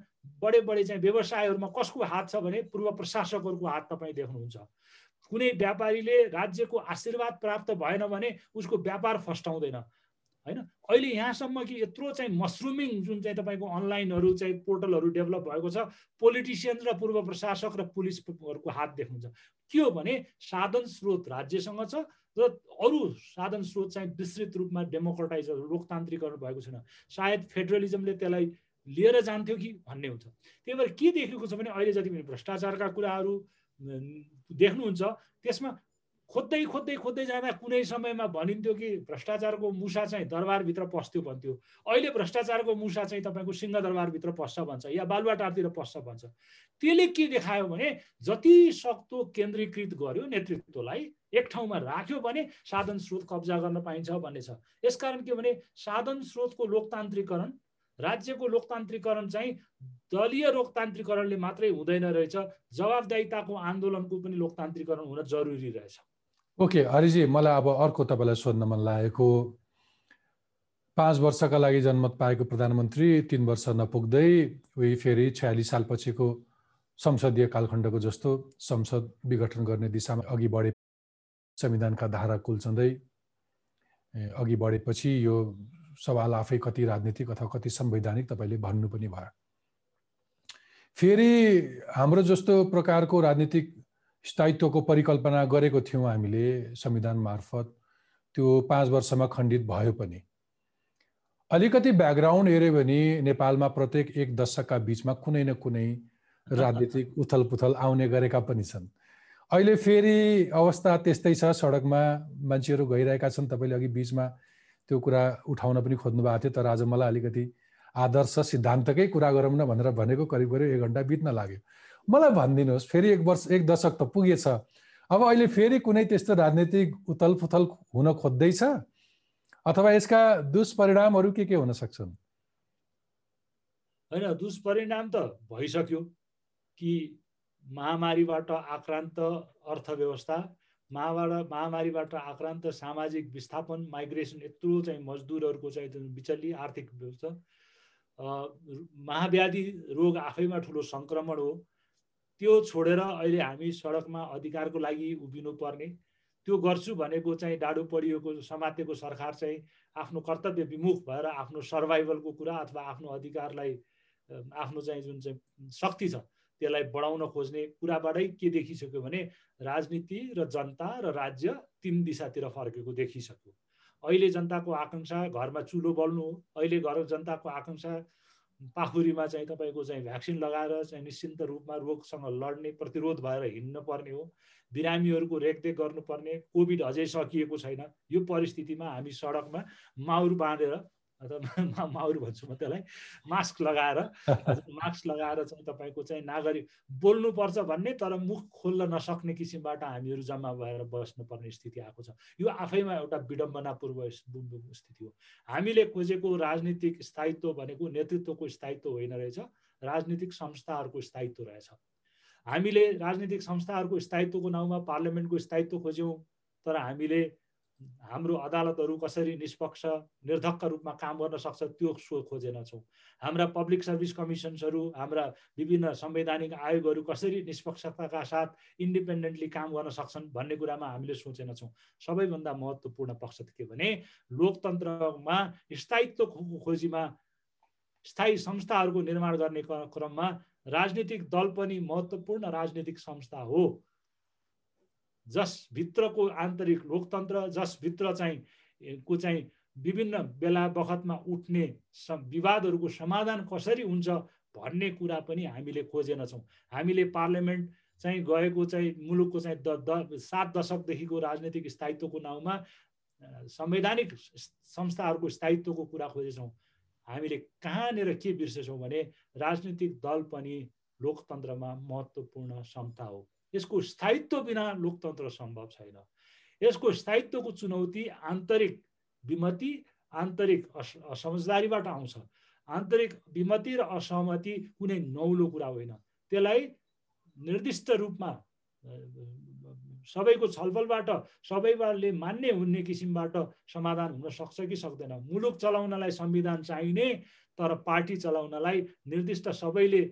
बडे बडे चाहिँ व्यवसायहरूमा कसको हात छ भने पूर्व प्रशासकहरूको हात तपाईँ देख्नुहुन्छ। कुनै व्यापारीले राज्यको आशीर्वाद प्राप्त भएन भने उसको व्यापार फस्टाउँदैन। होइन? अहिले यहाँसम्म कि यत्रो चाहिँ मसरुमिङ जुन चाहिँ तपाईँको अनलाइनहरू चाहिँ पोर्टलहरू डेभलप भएको छ पोलिटिसियन र पूर्व प्रशासक र पुलिसहरूको हात देख्नुहुन्छ के हो भने साधन स्रोत राज्यसँग छ र अरू साधन स्रोत चाहिँ विस्तृत रूपमा डेमोक्रेटाइज लोकतान्त्रिकरण भएको छैन। सायद फेडरलिजमले त्यसलाई लिएर जान्थ्यो कि भन्ने हुन्छ। त्यही भएर के देखेको छ भने अहिले जति पनि भ्रष्टाचारका कुराहरू देख्नुहुन्छ त्यसमा खोज्दै खोज्दै खोज्दै जाँदा कुनै समयमा भनिन्थ्यो कि भ्रष्टाचारको मुसा चाहिँ दरबारभित्र पस्थ्यो भन्थ्यो। अहिले भ्रष्टाचारको मुसा चाहिँ तपाईँको सिंहदरबारभित्र पस्छ भन्छ या बालुवाटारतिर पस्छ भन्छ। त्यसले के देखायो भने जति सक्दो केन्द्रीकृत गर्यो नेतृत्वलाई एक ठाउँमा राख्यो भने साधन स्रोत कब्जा गर्न पाइन्छ भन्ने छ। यसकारण के भने साधन स्रोतको लोकतान्त्रिकरण राज्यको लोकतान्त्रिकरण चाहिँ दलीय लोकतान्त्रिकरणले मात्रै हुँदैन रहेछ। जवाबदायिताको आन्दोलनको पनि लोकतान्त्रिकरण हुन जरुरी रहेछ।
ओके हरिजी मलाई अब अर्को तपाईँलाई सोध्न मन लागेको पाँच वर्षका लागि जनमत पाएको प्रधानमन्त्री तिन वर्ष नपुग्दै उही फेरि छयालिस सालपछिको संसदीय कालखण्डको जस्तो संसद विघटन गर्ने दिशामा अघि बढे संविधानका धारा कुल्चँदै अघि बढेपछि यो सवाल आफै कति राजनीतिक अथवा कति संवैधानिक तपाईँले भन्नु पनि भयो। फेरि हाम्रो जस्तो प्रकारको राजनीतिक स्थायित्वको परिकल्पना गरेको थियौँ हामीले संविधान मार्फत। त्यो पाँच वर्षमा खण्डित भयो पनि। अलिकति ब्याकग्राउन्ड हेऱ्यो भने नेपालमा प्रत्येक एक दशकका बिचमा कुनै न कुनै राजनीतिक उथल पुथल आउने गरेका पनि छन्। अहिले फेरि अवस्था त्यस्तै छ सडकमा मान्छेहरू गइरहेका छन्। तपाईँले अघि बिचमा त्यो कुरा उठाउन पनि खोज्नु भएको थियो तर आज मलाई अलिकति आदर्श सिद्धान्तकै कुरा गरौँ न भनेर भनेको करिब करिब एक घन्टा बित्न लाग्यो। मलाई भनिदिनुहोस् फेरि एक वर्ष एक दशक त पुगेछ। अब अहिले फेरि कुनै त्यस्तो राजनीतिक उथल पुथल हुन खोज्दैछ? अथवा यसका दुष्परिणामहरू के के हुन सक्छन्?
होइन दुष्परिणाम त भइसक्यो कि महामारीबाट आक्रान्त अर्थव्यवस्था महाबाट महामारीबाट आक्रान्त सामाजिक विस्थापन माइग्रेसन यत्रो चाहिँ मजदुरहरूको चाहिँ बिचल्ली आर्थिक व्यवस्था। महाव्याधि रोग आफैमा ठुलो सङ्क्रमण हो। त्यो छोडेर अहिले हामी सडकमा अधिकारको लागि उभिनु पर्ने। त्यो गर्छु भनेको चाहिँ डाडु पढिएको समातेको सरकार चाहिँ आफ्नो कर्तव्य विमुख भएर आफ्नो सर्भाइभलको कुरा अथवा आफ्नो अधिकारलाई आफ्नो चाहिँ जुन चाहिँ शक्ति छ त्यसलाई बढाउन खोज्ने कुराबाटै के देखिसक्यो भने राजनीति र जनता र राज्य तिन दिशातिर फर्केको देखिसक्यो। अहिले जनताको आकाङ्क्षा घरमा चुलो बल्नु हो अहिले घर जनताको आकाङ्क्षा पाखुरीमा चाहिँ तपाईँको चाहिँ भ्याक्सिन लगाएर चाहिँ निश्चिन्त रूपमा रोगसँग लड्ने प्रतिरोध भएर हिँड्न पर्ने हो। बिरामीहरूको रेखदेख गर्नुपर्ने कोभिड अझै सकिएको छैन। यो परिस्थितिमा हामी सडकमा माउर बाँधेर अथवा माउर भन्छु म त्यसलाई मास्क लगाएर मास्क लगाएर चाहिँ तपाईँको चाहिँ नागरिक बोल्नुपर्छ भन्ने तर मुख खोल्न नसक्ने किसिमबाट हामीहरू जम्मा भएर बस्नुपर्ने स्थिति आएको छ। यो आफैमा एउटा विडम्बनापूर्व स्थिति हो। हामीले खोजेको राजनीतिक स्थायित्व भनेको नेतृत्वको स्थायित्व होइन रहेछ राजनीतिक संस्थाहरूको स्थायित्व रहेछ। हामीले राजनीतिक संस्थाहरूको स्थायित्वको नाउँमा पार्लियामेन्टको स्थायित्व खोज्यौँ तर हामीले हाम्रो अदालतहरू कसरी निष्पक्ष निर्धक्क रूपमा काम गर्न सक्छ त्यो सो खोजेनछौँ हाम्रा पब्लिक सर्भिस कमिसन्सहरू हाम्रा विभिन्न संवैधानिक आयोगहरू कसरी निष्पक्षताका साथ इन्डिपेन्डेन्टली काम गर्न सक्छन् भन्ने कुरामा हामीले सोचेनछौँ सबैभन्दा महत्त्वपूर्ण पक्ष के भने लोकतन्त्रमा स्थायित्व खोजीमा स्थायी संस्थाहरूको निर्माण गर्ने क्रममा राजनीतिक दल पनि महत्त्वपूर्ण राजनीतिक संस्था हो। जसभित्रको आन्तरिक लोकतन्त्र जसभित्र चाहिँ को चाहिँ विभिन्न बेला बखतमा उठ्ने विवादहरूको समाधान कसरी हुन्छ भन्ने कुरा पनि हामीले खोजेनछौँ हामीले पार्लियामेन्ट चाहिँ गएको चाहिँ मुलुकको चाहिँ द द सात दशकदेखिको राजनीतिक स्थायित्वको नाउँमा संवैधानिक संस्थाहरूको स्थायित्वको कुरा खोजेछौँ। हामीले कहाँनिर के बिर्सेछौँ भने राजनीतिक दल पनि लोकतन्त्रमा महत्त्वपूर्ण क्षमता हो। यसको स्थायित्व बिना लोकतन्त्र सम्भव छैन। यसको स्थायित्वको चुनौती आन्तरिक विमति आन्तरिक अस असमझदारीबाट आउँछ। आन्तरिक विमति र असहमति कुनै नौलो कुरा होइन। त्यसलाई निर्दिष्ट रूपमा सबैको छलफलबाट सबैले मान्ने हुने किसिमबाट समाधान हुन सक्छ कि सक्दैन। मुलुक चलाउनलाई संविधान चाहिने तर पार्टी चलाउनलाई निर्दिष्ट सबैले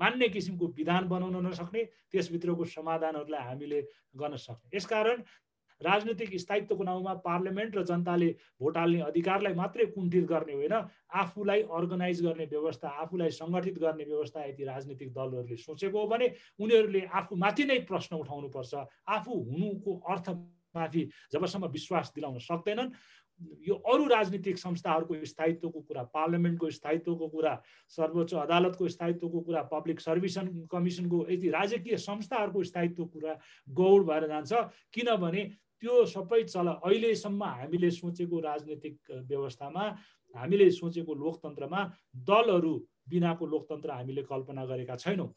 मान्ने किसिमको विधान बनाउन नसक्ने त्यसभित्रको समाधानहरूलाई हामीले गर्न सक्ने। यसकारण राजनीतिक स्थायित्वको नाउँमा पार्लियामेन्ट र जनताले भोट हाल्ने अधिकारलाई मात्रै कुण्ठित गर्ने होइन। आफूलाई अर्गनाइज गर्ने व्यवस्था आफूलाई सङ्गठित गर्ने व्यवस्था यदि राजनीतिक दलहरूले सोचेको हो भने उनीहरूले आफूमाथि नै प्रश्न उठाउनुपर्छ। आफू हुनुको अर्थमाथि जबसम्म विश्वास दिलाउन सक्दैनन् यो अरू राजनीतिक संस्थाहरूको स्थायित्वको कुरा पार्लियामेन्टको स्थायित्वको कुरा सर्वोच्च अदालतको स्थायित्वको कुरा पब्लिक सर्भिस कमिसनको यदि राजकीय संस्थाहरूको स्थायित्वको कुरा गौड भएर जान्छ। किनभने त्यो सबै चला अहिलेसम्म हामीले सोचेको राजनीतिक व्यवस्थामा हामीले सोचेको लोकतन्त्रमा दलहरू बिनाको लोकतन्त्र हामीले कल्पना गरेका छैनौँ।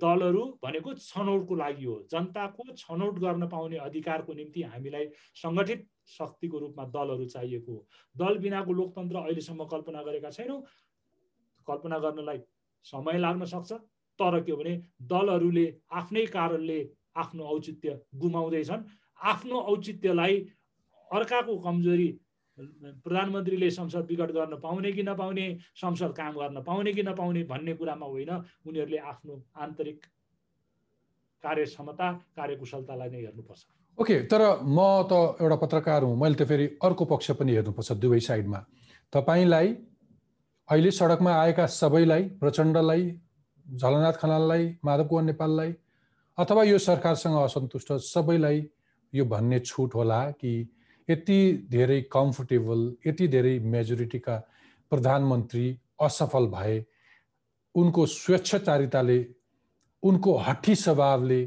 दलहरू भनेको छनौटको लागि हो। जनताको छनौट गर्न पाउने अधिकारको निम्ति हामीलाई सङ्गठित शक्तिको रूपमा दलहरू चाहिएको हो। दल बिनाको लोकतन्त्र अहिलेसम्म कल्पना गरेका छैनौँ। कल्पना गर्नलाई समय लाग्न सक्छ तर के भने दलहरूले आफ्नै कारणले आफ्नो औचित्य गुमाउँदैछन्। आफ्नो औचित्यलाई अर्काको कमजोरी प्रधानमन्त्रीले संसद विकट गर्न पाउने कि नपाउने संसद काम गर्न पाउने कि नपाउने भन्ने कुरामा होइन उनीहरूले आफ्नो आन्तरिक कार्यक्षमता कार्यकुशलतालाई नै हेर्नुपर्छ।
ओके तर म त एउटा पत्रकार हुँ। मैले त फेरि अर्को पक्ष पनि हेर्नुपर्छ दुवै साइडमा। तपाईँलाई अहिले सडकमा आएका सबैलाई प्रचण्डलाई झलनाथ खनाललाई माधव कुमार नेपाललाई अथवा यो सरकारसँग असन्तुष्ट सबैलाई यो भन्ने छुट होला कि यति धेरै कम्फोर्टेबल यति धेरै मेजोरिटीका प्रधानमन्त्री असफल भए उनको स्वेच्छाचारिताले उनको हठी स्वभावले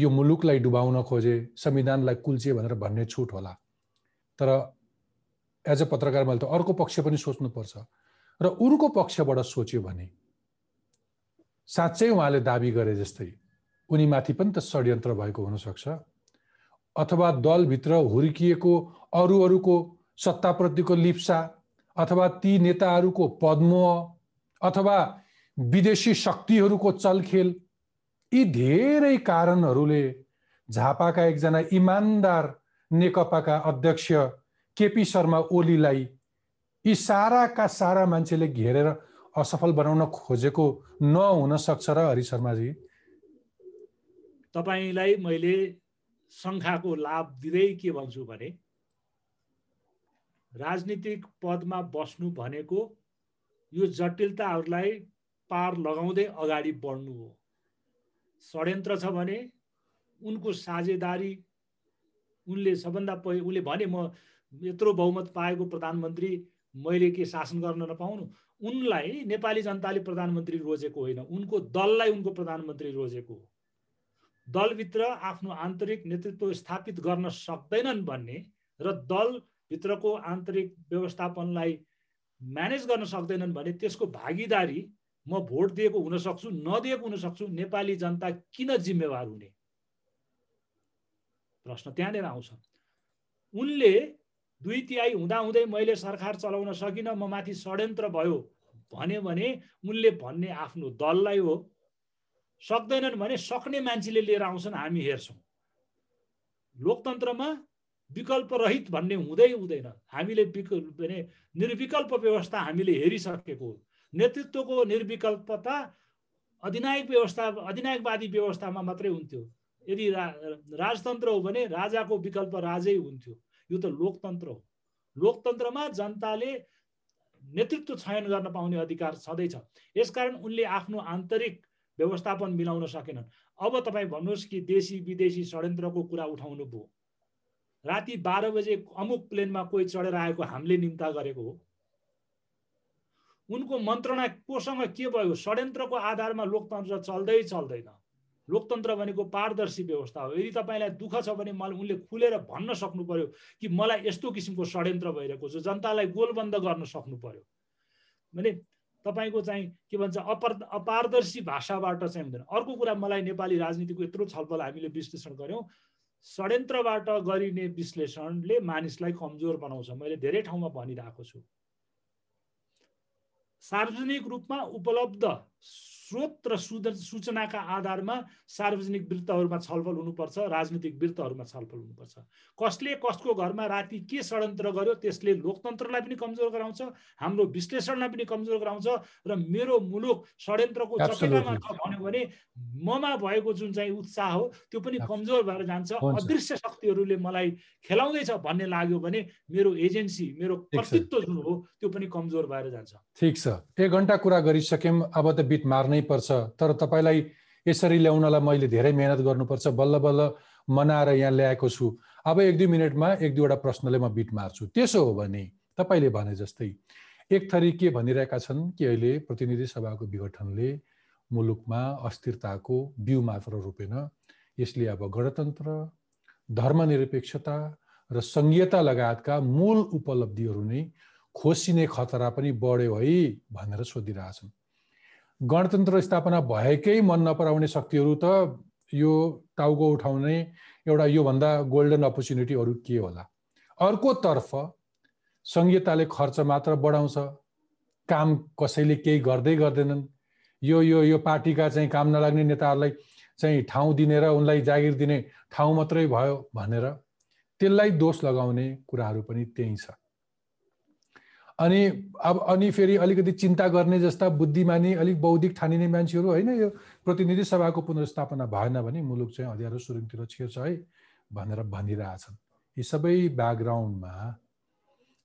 यो मुलुकलाई डुबाउन खोजे संविधानलाई कुल्चे भनेर भन्ने छुट होला। तर एज अ पत्रकार मैले त अर्को पक्ष पनि सोच्नुपर्छ। र उनको पक्षबाट सोच्यो भने साँच्चै उहाँले दाबी गरे जस्तै उनीमाथि पनि त षड्यन्त्र भएको हुनसक्छ। अथवा दलभित्र हुर्किएको अरू अरूको सत्ताप्रतिको लिप्सा अथवा ती नेताहरूको पद्म अथवा विदेशी शक्तिहरूको चलखेल यी धेरै कारणहरूले झापाका एकजना इमान्दार नेकपाका अध्यक्ष केपी शर्मा ओलीलाई यी साराका सारा मान्छेले घेरेर असफल बनाउन खोजेको नहुन सक्छ र हरि शर्माजी।
तपाईँलाई मैले सङ्ख्याको लाभ दिँदै के भन्छु भने राजनीतिक पदमा बस्नु भनेको यो जटिलताहरूलाई पार लगाउँदै अगाडि बढ्नु हो। षड्यन्त्र छ भने उनको साझेदारी उनले सबभन्दा पहि उसले भने म यत्रो बहुमत पाएको प्रधानमन्त्री मैले के शासन गर्न नपाउनु? उनलाई नेपाली जनताले प्रधानमन्त्री रोजेको होइन। उनको दललाई उनको प्रधानमन्त्री रोजेको हो। दलभित्र आफ्नो आन्तरिक नेतृत्व स्थापित गर्न सक्दैनन् भन्ने र दल भित्रको आन्तरिक व्यवस्थापनलाई म्यानेज गर्न सक्दैनन् भने त्यसको भागीदारी म भोट दिएको हुन सक्छु नदिएको हुन सक्छु नेपाली जनता किन जिम्मेवार हुने? प्रश्न त्यहाँनिर आउँछ। उनले दुई तिहाई हुँदाहुँदै मैले सरकार चलाउन सकिनँ म माथि षड्यन्त्र भयो भन्यो भने उनले भन्ने आफ्नो दललाई हो। सक्दैनन् भने सक्ने मान्छेले लिएर आउँछन् हामी हेर्छौँ। लोकतन्त्रमा विकल्प रहित भन्ने हुँदै हुँदैन। हामीले विकल्प निर्विकल्प व्यवस्था हामीले हेरिसकेको नेतृत्वको निर्विकल्पता अधिनायक व्यवस्था अधिनायकवादी व्यवस्थामा मात्रै हुन्थ्यो। यदि रा राजतन्त्र हो भने राजाको विकल्प राजै हुन्थ्यो। यो त लोकतन्त्र हो। लोकतन्त्रमा जनताले नेतृत्व चयन गर्न पाउने अधिकार छँदैछ यसकारण उनले आफ्नो आन्तरिक व्यवस्थापन मिलाउन सकेनन्। अब तपाईँ भन्नुहोस् कि देशी विदेशी षड्यन्त्रको कुरा उठाउनु भयो राति बाह्र बजे अमुक प्लेनमा कोही चढेर आएको हामीले निम्ता गरेको हो। उनको मन्त्रणा कोसँग के भयो? षड्यन्त्रको आधारमा लोकतन्त्र चल्दै चल्दैन। लोकतन्त्र भनेको पारदर्शी व्यवस्था हो। यदि तपाईँलाई दुःख छ भने मलाई उनले खुलेर भन्न सक्नु पर्यो कि मलाई यस्तो किसिमको षड्यन्त्र भइरहेको छ जनतालाई गोलबन्द गर्न सक्नु पर्यो भने तपाईँको चाहिँ के भन्छ अपर अपारदर्शी भाषाबाट चाहिँ हुँदैन। अर्को कुरा मलाई नेपाली राजनीतिको यत्रो छलफल हामीले विश्लेषण गऱ्यौँ। षड्यन्त्रबाट गरिने विश्लेषणले मानिसलाई कमजोर बनाउँछ। मैले धेरै ठाउँमा भनिरहेको छु। सार्वजनिक रूपमा उपलब्ध स्रोत र सूचनाका आधारमा सार्वजनिक वृत्तहरूमा छलफल हुनुपर्छ राजनीतिक वृत्तहरूमा छलफल हुनुपर्छ। कसले कसको घरमा राति के षड्यन्त्र गर्यो त्यसले लोकतन्त्रलाई पनि कमजोर गराउँछ हाम्रो विश्लेषणलाई पनि कमजोर गराउँछ र मेरो मुलुक षड्यन्त्रको चपेटामा छ भन्यो भने ममा भएको जुन चाहिँ उत्साह हो त्यो पनि कमजोर भएर जान्छ। अदृश्य शक्तिहरूले मलाई खेलाउँदैछ भन्ने लाग्यो भने मेरो एजेन्सी मेरो कर्तृत्व जुन हो त्यो पनि कमजोर भएर जान्छ।
ठिक छ। एक घन्टा कुरा गरिसक्यौँ। अब त बिट मार्नै पर्छ। तर तपाईँलाई यसरी ल्याउनलाई मैले धेरै मेहनत गर्नुपर्छ। बल्ल बल्ल मनाएर यहाँ ल्याएको छु। अब एक दुई मिनटमा एक दुईवटा प्रश्नले म बिट मार्छु। त्यसो हो भने तपाईँले भने जस्तै एक थरी के भनिरहेका छन् कि अहिले प्रतिनिधि सभाको विघटनले मुलुकमा अस्थिरताको बिउ मात्र रोपेन। यसले अब गणतन्त्र धर्मनिरपेक्षता र सङ्घीयता लगायतका मूल उपलब्धिहरू नै खोसिने खतरा पनि बढ्यो है भनेर सोधिरहेछन्। गणतन्त्र स्थापना भएकै मन नपराउने शक्तिहरू त यो टाउको उठाउने एउटा योभन्दा गोल्डन अपर्च्युनिटी अरू के होला? अर्कोतर्फ सङ्घीयताले खर्च मात्र बढाउँछ। काम कसैले केही गर्दै गर्दैनन्। यो यो यो पार्टीका चाहिँ काम नलाग्ने नेताहरूलाई चाहिँ ठाउँ दिने र उनलाई जागिर दिने ठाउँ मात्रै भयो भनेर त्यसलाई दोष लगाउने कुराहरू पनि त्यही छ। अनि अब अनि फेरि अलिकति चिन्ता गर्ने जस्ता बुद्धिमानी अलिक बौद्धिक ठानिने मान्छेहरू होइन यो प्रतिनिधि सभाको पुनर्स्थापना भएन भने मुलुक चाहिँ अँध्यारो सुरुङतिर छिर्छ है भनेर भनिरहेछन्। यी सबै ब्याकग्राउन्डमा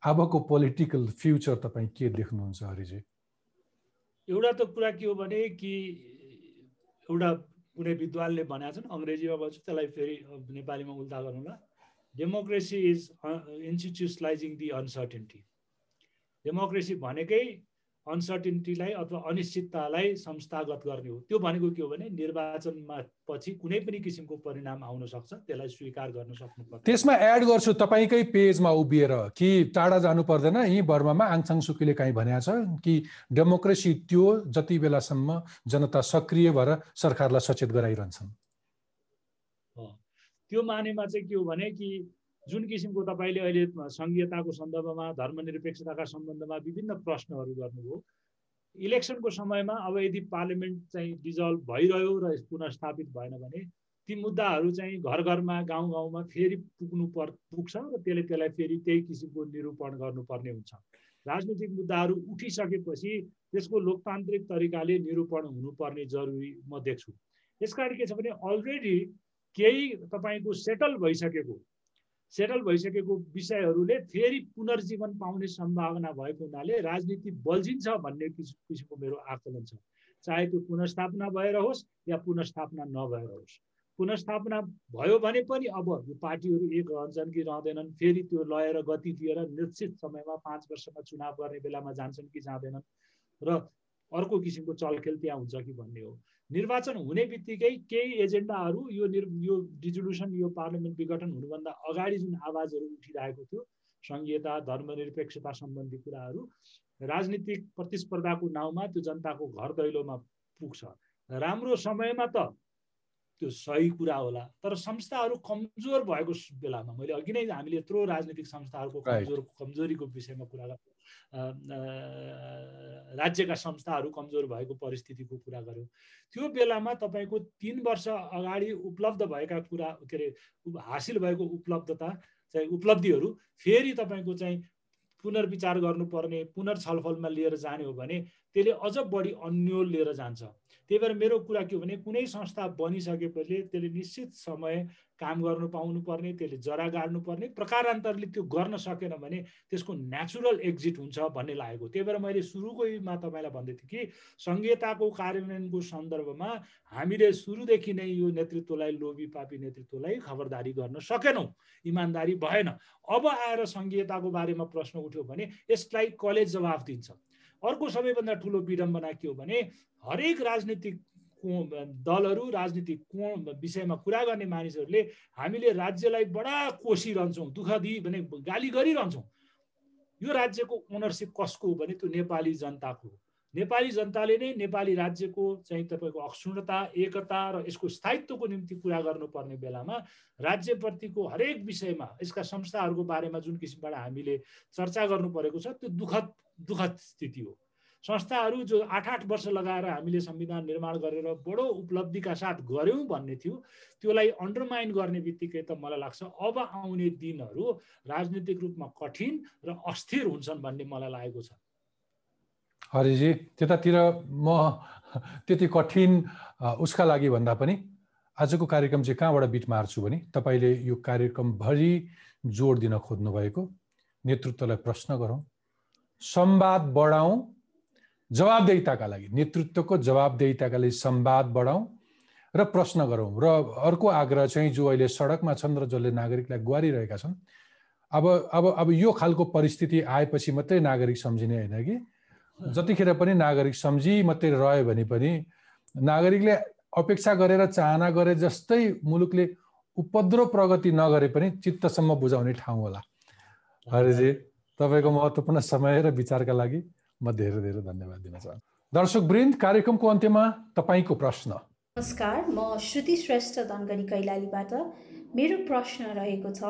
अबको पोलिटिकल फ्युचर तपाईँ के देख्नुहुन्छ हरिजी?
एउटा त कुरा के हो भने कि एउटा कुनै विद्वानले भनेका छन् अङ्ग्रेजीमा भन्छु त्यसलाई फेरि नेपालीमा उल्टा गरौँला। Democracy is institutionalising the uncertainty democracy भनेकै अनसर्टिन्टीलाई अथवा अनिश्चिततालाई संस्थागत गर्ने हो। त्यो भनेको के हो भने निर्वाचनमा पछि कुनै पनि किसिमको परिणाम आउन सक्छ त्यसलाई स्वीकार गर्न सक्नुपर्छ।
त्यसमा एड गर्छु तपाईँकै पेजमा उभिएर कि टाढा जानु पर्दैन यहीँ बर्मामा आङसाङ सुकीले काहीँ भनेको छ कि डेमोक्रेसी त्यो जति बेलासम्म जनता सक्रिय भएर सरकारलाई सचेत गराइरहन्छन्।
त्यो मानेमा चाहिँ के हो भने कि जुन किसिमको तपाईँले अहिले सङ्घीयताको सन्दर्भमा धर्मनिरपेक्षताका सम्बन्धमा विभिन्न प्रश्नहरू गर्नुभयो इलेक्सनको समयमा अब यदि पार्लियामेन्ट चाहिँ डिजल्भ भइरह्यो र पुनस्थापित भएन भने ती मुद्दाहरू चाहिँ घर घरमा गाउँ गाउँमा फेरि पुग्नु पर् पुग्छ र त्यसले त्यसलाई फेरि त्यही किसिमको निरूपण गर्नुपर्ने हुन्छ। राजनीतिक मुद्दाहरू उठिसकेपछि त्यसको लोकतान्त्रिक तरिकाले निरूपण हुनुपर्ने जरुरी म देख्छु। यसकारण के छ भने अलरेडी केही तपाईँको सेटल भइसकेको सेटल भइसकेको विषयहरूले फेरि पुनर्जीवन पाउने सम्भावना भएको हुनाले राजनीति बल्झिन्छ भन्ने किसिमको मेरो आकलन छ। चाहे त्यो पुनस्थापना भएर होस् या पुनस्थापना नभएर होस्। पुनस्थापना भयो भने पनि अब यो पार्टीहरू एक रहन्छन् कि रहँदैनन् फेरि त्यो लय गति दिएर निश्चित समयमा पाँच वर्षमा चुनाव गर्ने बेलामा जान्छन् कि जाँदैनन् र अर्को किसिमको चलखेल त्यहाँ हुन्छ कि भन्ने हो। निर्वाचन हुने बित्तिकै केही एजेन्डाहरू यो निर् यो डिजोल्युसन यो पार्लियामेन्ट विघटन हुनुभन्दा अगाडि जुन आवाजहरू उठिरहेको थियो सङ्घीयता धर्मनिरपेक्षता सम्बन्धी कुराहरू राजनीतिक प्रतिस्पर्धाको नाउँमा त्यो जनताको घर दैलोमा पुग्छ। राम्रो समयमा त त्यो सही कुरा होला तर संस्थाहरू कमजोर भएको बेलामा मैले अघि नै हामीले यत्रो राजनीतिक संस्थाहरूको कमजोर कमजोरीको विषयमा कुरा राज्यका संस्थाहरू कमजोर भएको परिस्थितिको कुरा गऱ्यौँ त्यो बेलामा तपाईँको तिन वर्ष अगाडि उपलब्ध भएका कुरा के अरे हासिल भएको उपलब्धता चाहिँ उपलब्धिहरू फेरि तपाईँको चाहिँ पुनर्विचार गर्नुपर्ने पुनर्छलफलमा लिएर जाने हो भने त्यसले अझ बढी अन्यल लिएर जान्छ। त्यही भएर मेरो कुरा के हो भने कुनै संस्था बनिसकेपछि त्यसले निश्चित समय काम गर्नु पाउनु पर्ने त्यसले जरा गाड्नु पर्ने प्रकारान्तरले त्यो गर्न सकेन भने त्यसको नेचुरल एक्जिट हुन्छ भन्ने लागेको। त्यही भएर मैले सुरुकैमा तपाईँलाई भन्दै थिएँ कि सङ्घीयताको कार्यान्वयनको सन्दर्भमा हामीले सुरुदेखि नै यो नेतृत्वलाई लोभी पापी नेतृत्वलाई खबरदारी गर्न सकेनौँ इमान्दारी भएन। अब आएर सङ्घीयताको बारेमा प्रश्न उठ्यो भने यसलाई कलेज जवाफ दिन्छ। अर्को सबैभन्दा ठुलो विडम्बना के हो भने हरेक राजनीतिक दलहरू राजनीतिक कोण विषयमा कुरा गर्ने मानिसहरूले हामीले राज्यलाई बडा कोसिरहन्छौँ दुःख दिई भने गाली गरिरहन्छौँ। यो राज्यको ओनरसिप कसको हो भने त्यो नेपाली जनताको नेपाली जनताले नै नेपाली राज्यको चाहिँ तपाईँको अक्षुण्णता एकता र यसको स्थायित्वको निम्ति कुरा गर्नुपर्ने बेलामा राज्यप्रतिको हरेक विषयमा यसका संस्थाहरूको बारेमा जुन किसिमबाट हामीले चर्चा गर्नु परेको छ त्यो दुःखद दुःखद स्थिति हो। संस्थाहरू जो आठ आठ वर्ष लगाएर हामीले संविधान निर्माण गरेर बडो उपलब्धिका साथ गऱ्यौँ भन्ने थियो त्यसलाई अन्डरमाइन गर्ने बित्तिकै त मलाई लाग्छ अब आउने दिनहरू राजनीतिक रूपमा कठिन र अस्थिर हुन्छन् भन्ने मलाई लागेको छ।
हरिजी त्यतातिर म त्यति कठिन उसका लागि भन्दा पनि आजको कार्यक्रम चाहिँ कहाँबाट बिट मार्छु भने तपाईँले यो कार्यक्रमभरि जोड दिन खोज्नु भएको नेतृत्वलाई प्रश्न गरौँ संवाद बढाउँ जवाबदेहिताका लागि नेतृत्वको जवाबदेहिताका लागि संवाद बढाउँ र प्रश्न गरौँ। र अर्को आग्रह चाहिँ जो अहिले सडकमा छन् र जसले नागरिकलाई गुहारिरहेका छन् अब अब अब यो खालको परिस्थिति आएपछि मात्रै नागरिक सम्झिने होइन कि? जतिखेर पनि नागरिक सम्झी मात्रै रह्यो भने पनि नागरिकले अपेक्षा गरेर चाहना गरे जस्तै मुलुकले उपद्रो प्रगति नगरे पनि चित्तसम्म बुझाउने ठाउँ होला। हरिजी तपाईँको महत्त्वपूर्ण समय र विचारका लागि म धेरै धेरै धन्यवाद दिन चाहन्छु। दर्शक वृन्द कार्यक्रमको अन्त्यमा तपाईँको प्रश्न।
नमस्कार म श्रुति श्रेष्ठ धनगढी कैलालीबाट। मेरो प्रश्न रहेको छ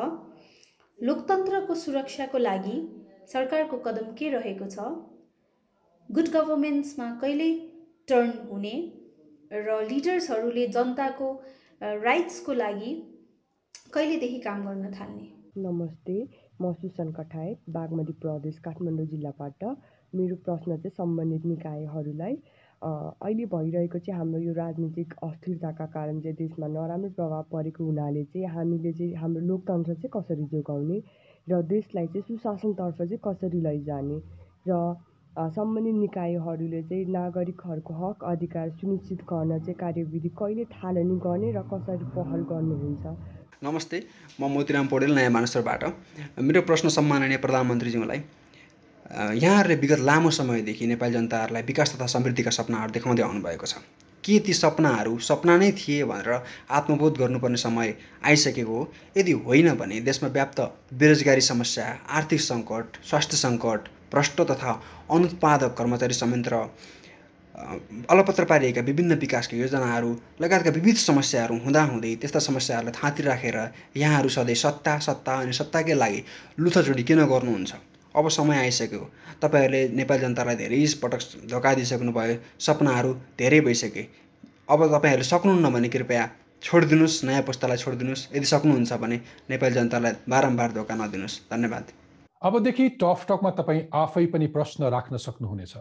लोकतन्त्रको सुरक्षाको लागि सरकारको कदम के रहेको छ? गुड गभर्मेन्ट्समा कहिले टर्न हुने र लिडर्सहरूले जनताको राइट्सको लागि कहिलेदेखि काम गर्न थाल्ने?
नमस्ते म सुसन कठायत बागमती प्रदेश काठमाडौँ जिल्लाबाट। मेरो प्रश्न चाहिँ सम्बन्धित निकायहरूलाई अहिले भइरहेको चाहिँ हाम्रो यो राजनीतिक अस्थिरताका कारण चाहिँ देशमा नराम्रो प्रभाव परेको हुनाले चाहिँ हामीले चाहिँ हाम्रो लोकतन्त्र चाहिँ कसरी जोगाउने र देशलाई चाहिँ सुशासनतर्फ चाहिँ कसरी लैजाने र सम्बन्धित निकायहरूले चाहिँ नागरिकहरूको हक अधिकार सुनिश्चित गर्न चाहिँ कार्यविधि कहिले थालनी गर्ने र कसरी पहल गर्नुहुन्छ?
नमस्ते म मोतीराम पौडेल नयाँ मानसरबाट। मेरो प्रश्न सम्माननीय प्रधानमन्त्रीज्यूलाई यहाँहरूले विगत लामो समयदेखि नेपाली जनताहरूलाई विकास तथा समृद्धिका सपनाहरू देखाउँदै आउनुभएको छ। के ती सपनाहरू सपना नै थिए भनेर आत्मबोध गर्नुपर्ने समय आइसकेको हो? यदि होइन भने देशमा व्याप्त बेरोजगारी समस्या आर्थिक सङ्कट स्वास्थ्य सङ्कट भ्रष्ट तथा अनुत्पादक कर्मचारी संयन्त्र अलपत्र पारिएका विभिन्न विकासका योजनाहरू लगायतका विविध समस्याहरू हुँदाहुँदै त्यस्ता समस्याहरूलाई थाँती राखेर यहाँहरू सधैँ सत्ता सत्ता अनि सत्ताकै लागि लुथाचुडी किन गर्नुहुन्छ? अब समय आइसक्यो। तपाईँहरूले नेपाली जनतालाई धेरै पटक धोका दिइसक्नु भयो सपनाहरू धेरै भइसके। अब तपाईँहरूले सक्नुहुन्न भने कृपया छोडिदिनुहोस् नयाँ पुस्तालाई छोडिदिनुहोस्। यदि सक्नुहुन्छ भने नेपाली जनतालाई बारम्बार धोका नदिनुहोस्। धन्यवाद।
अबदेखि टफ टकमा तपाईँ आफै पनि प्रश्न राख्न सक्नुहुनेछ।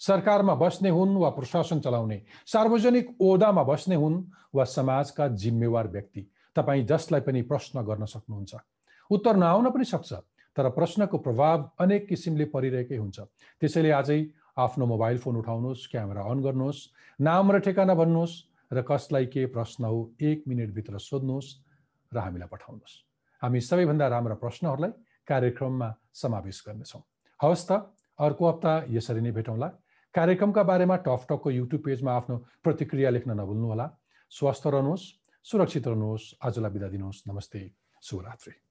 सरकारमा बस्ने हुन् वा प्रशासन चलाउने सार्वजनिक ओदामा बस्ने हुन् वा समाजका जिम्मेवार व्यक्ति तपाईँ जसलाई पनि प्रश्न गर्न सक्नुहुन्छ। उत्तर नआउन पनि सक्छ। तर प्रश्नको प्रभाव अनेक किसिमले परिरहेकै हुन्छ। त्यसैले आजै आफ्नो मोबाइल फोन उठाउनुहोस् क्यामेरा अन गर्नुहोस् नाम र ठेगाना भन्नुहोस् र कसलाई के प्रश्न हो एक मिनटभित्र सोध्नुहोस् र हामीलाई पठाउनुहोस्। हामी सबैभन्दा राम्रा प्रश्नहरूलाई कार्यक्रममा समावेश गर्नेछौँ। हवस् त अर्को हप्ता यसरी नै भेटौँला। कार्यक्रमका बारेमा टक टकको युट्युब पेजमा आफ्नो प्रतिक्रिया लेख्न नभुल्नुहोला। स्वस्थ रहनुहोस् सुरक्षित रहनुहोस्। आजलाई बिदा दिनुहोस्। नमस्ते। शुभरात्री।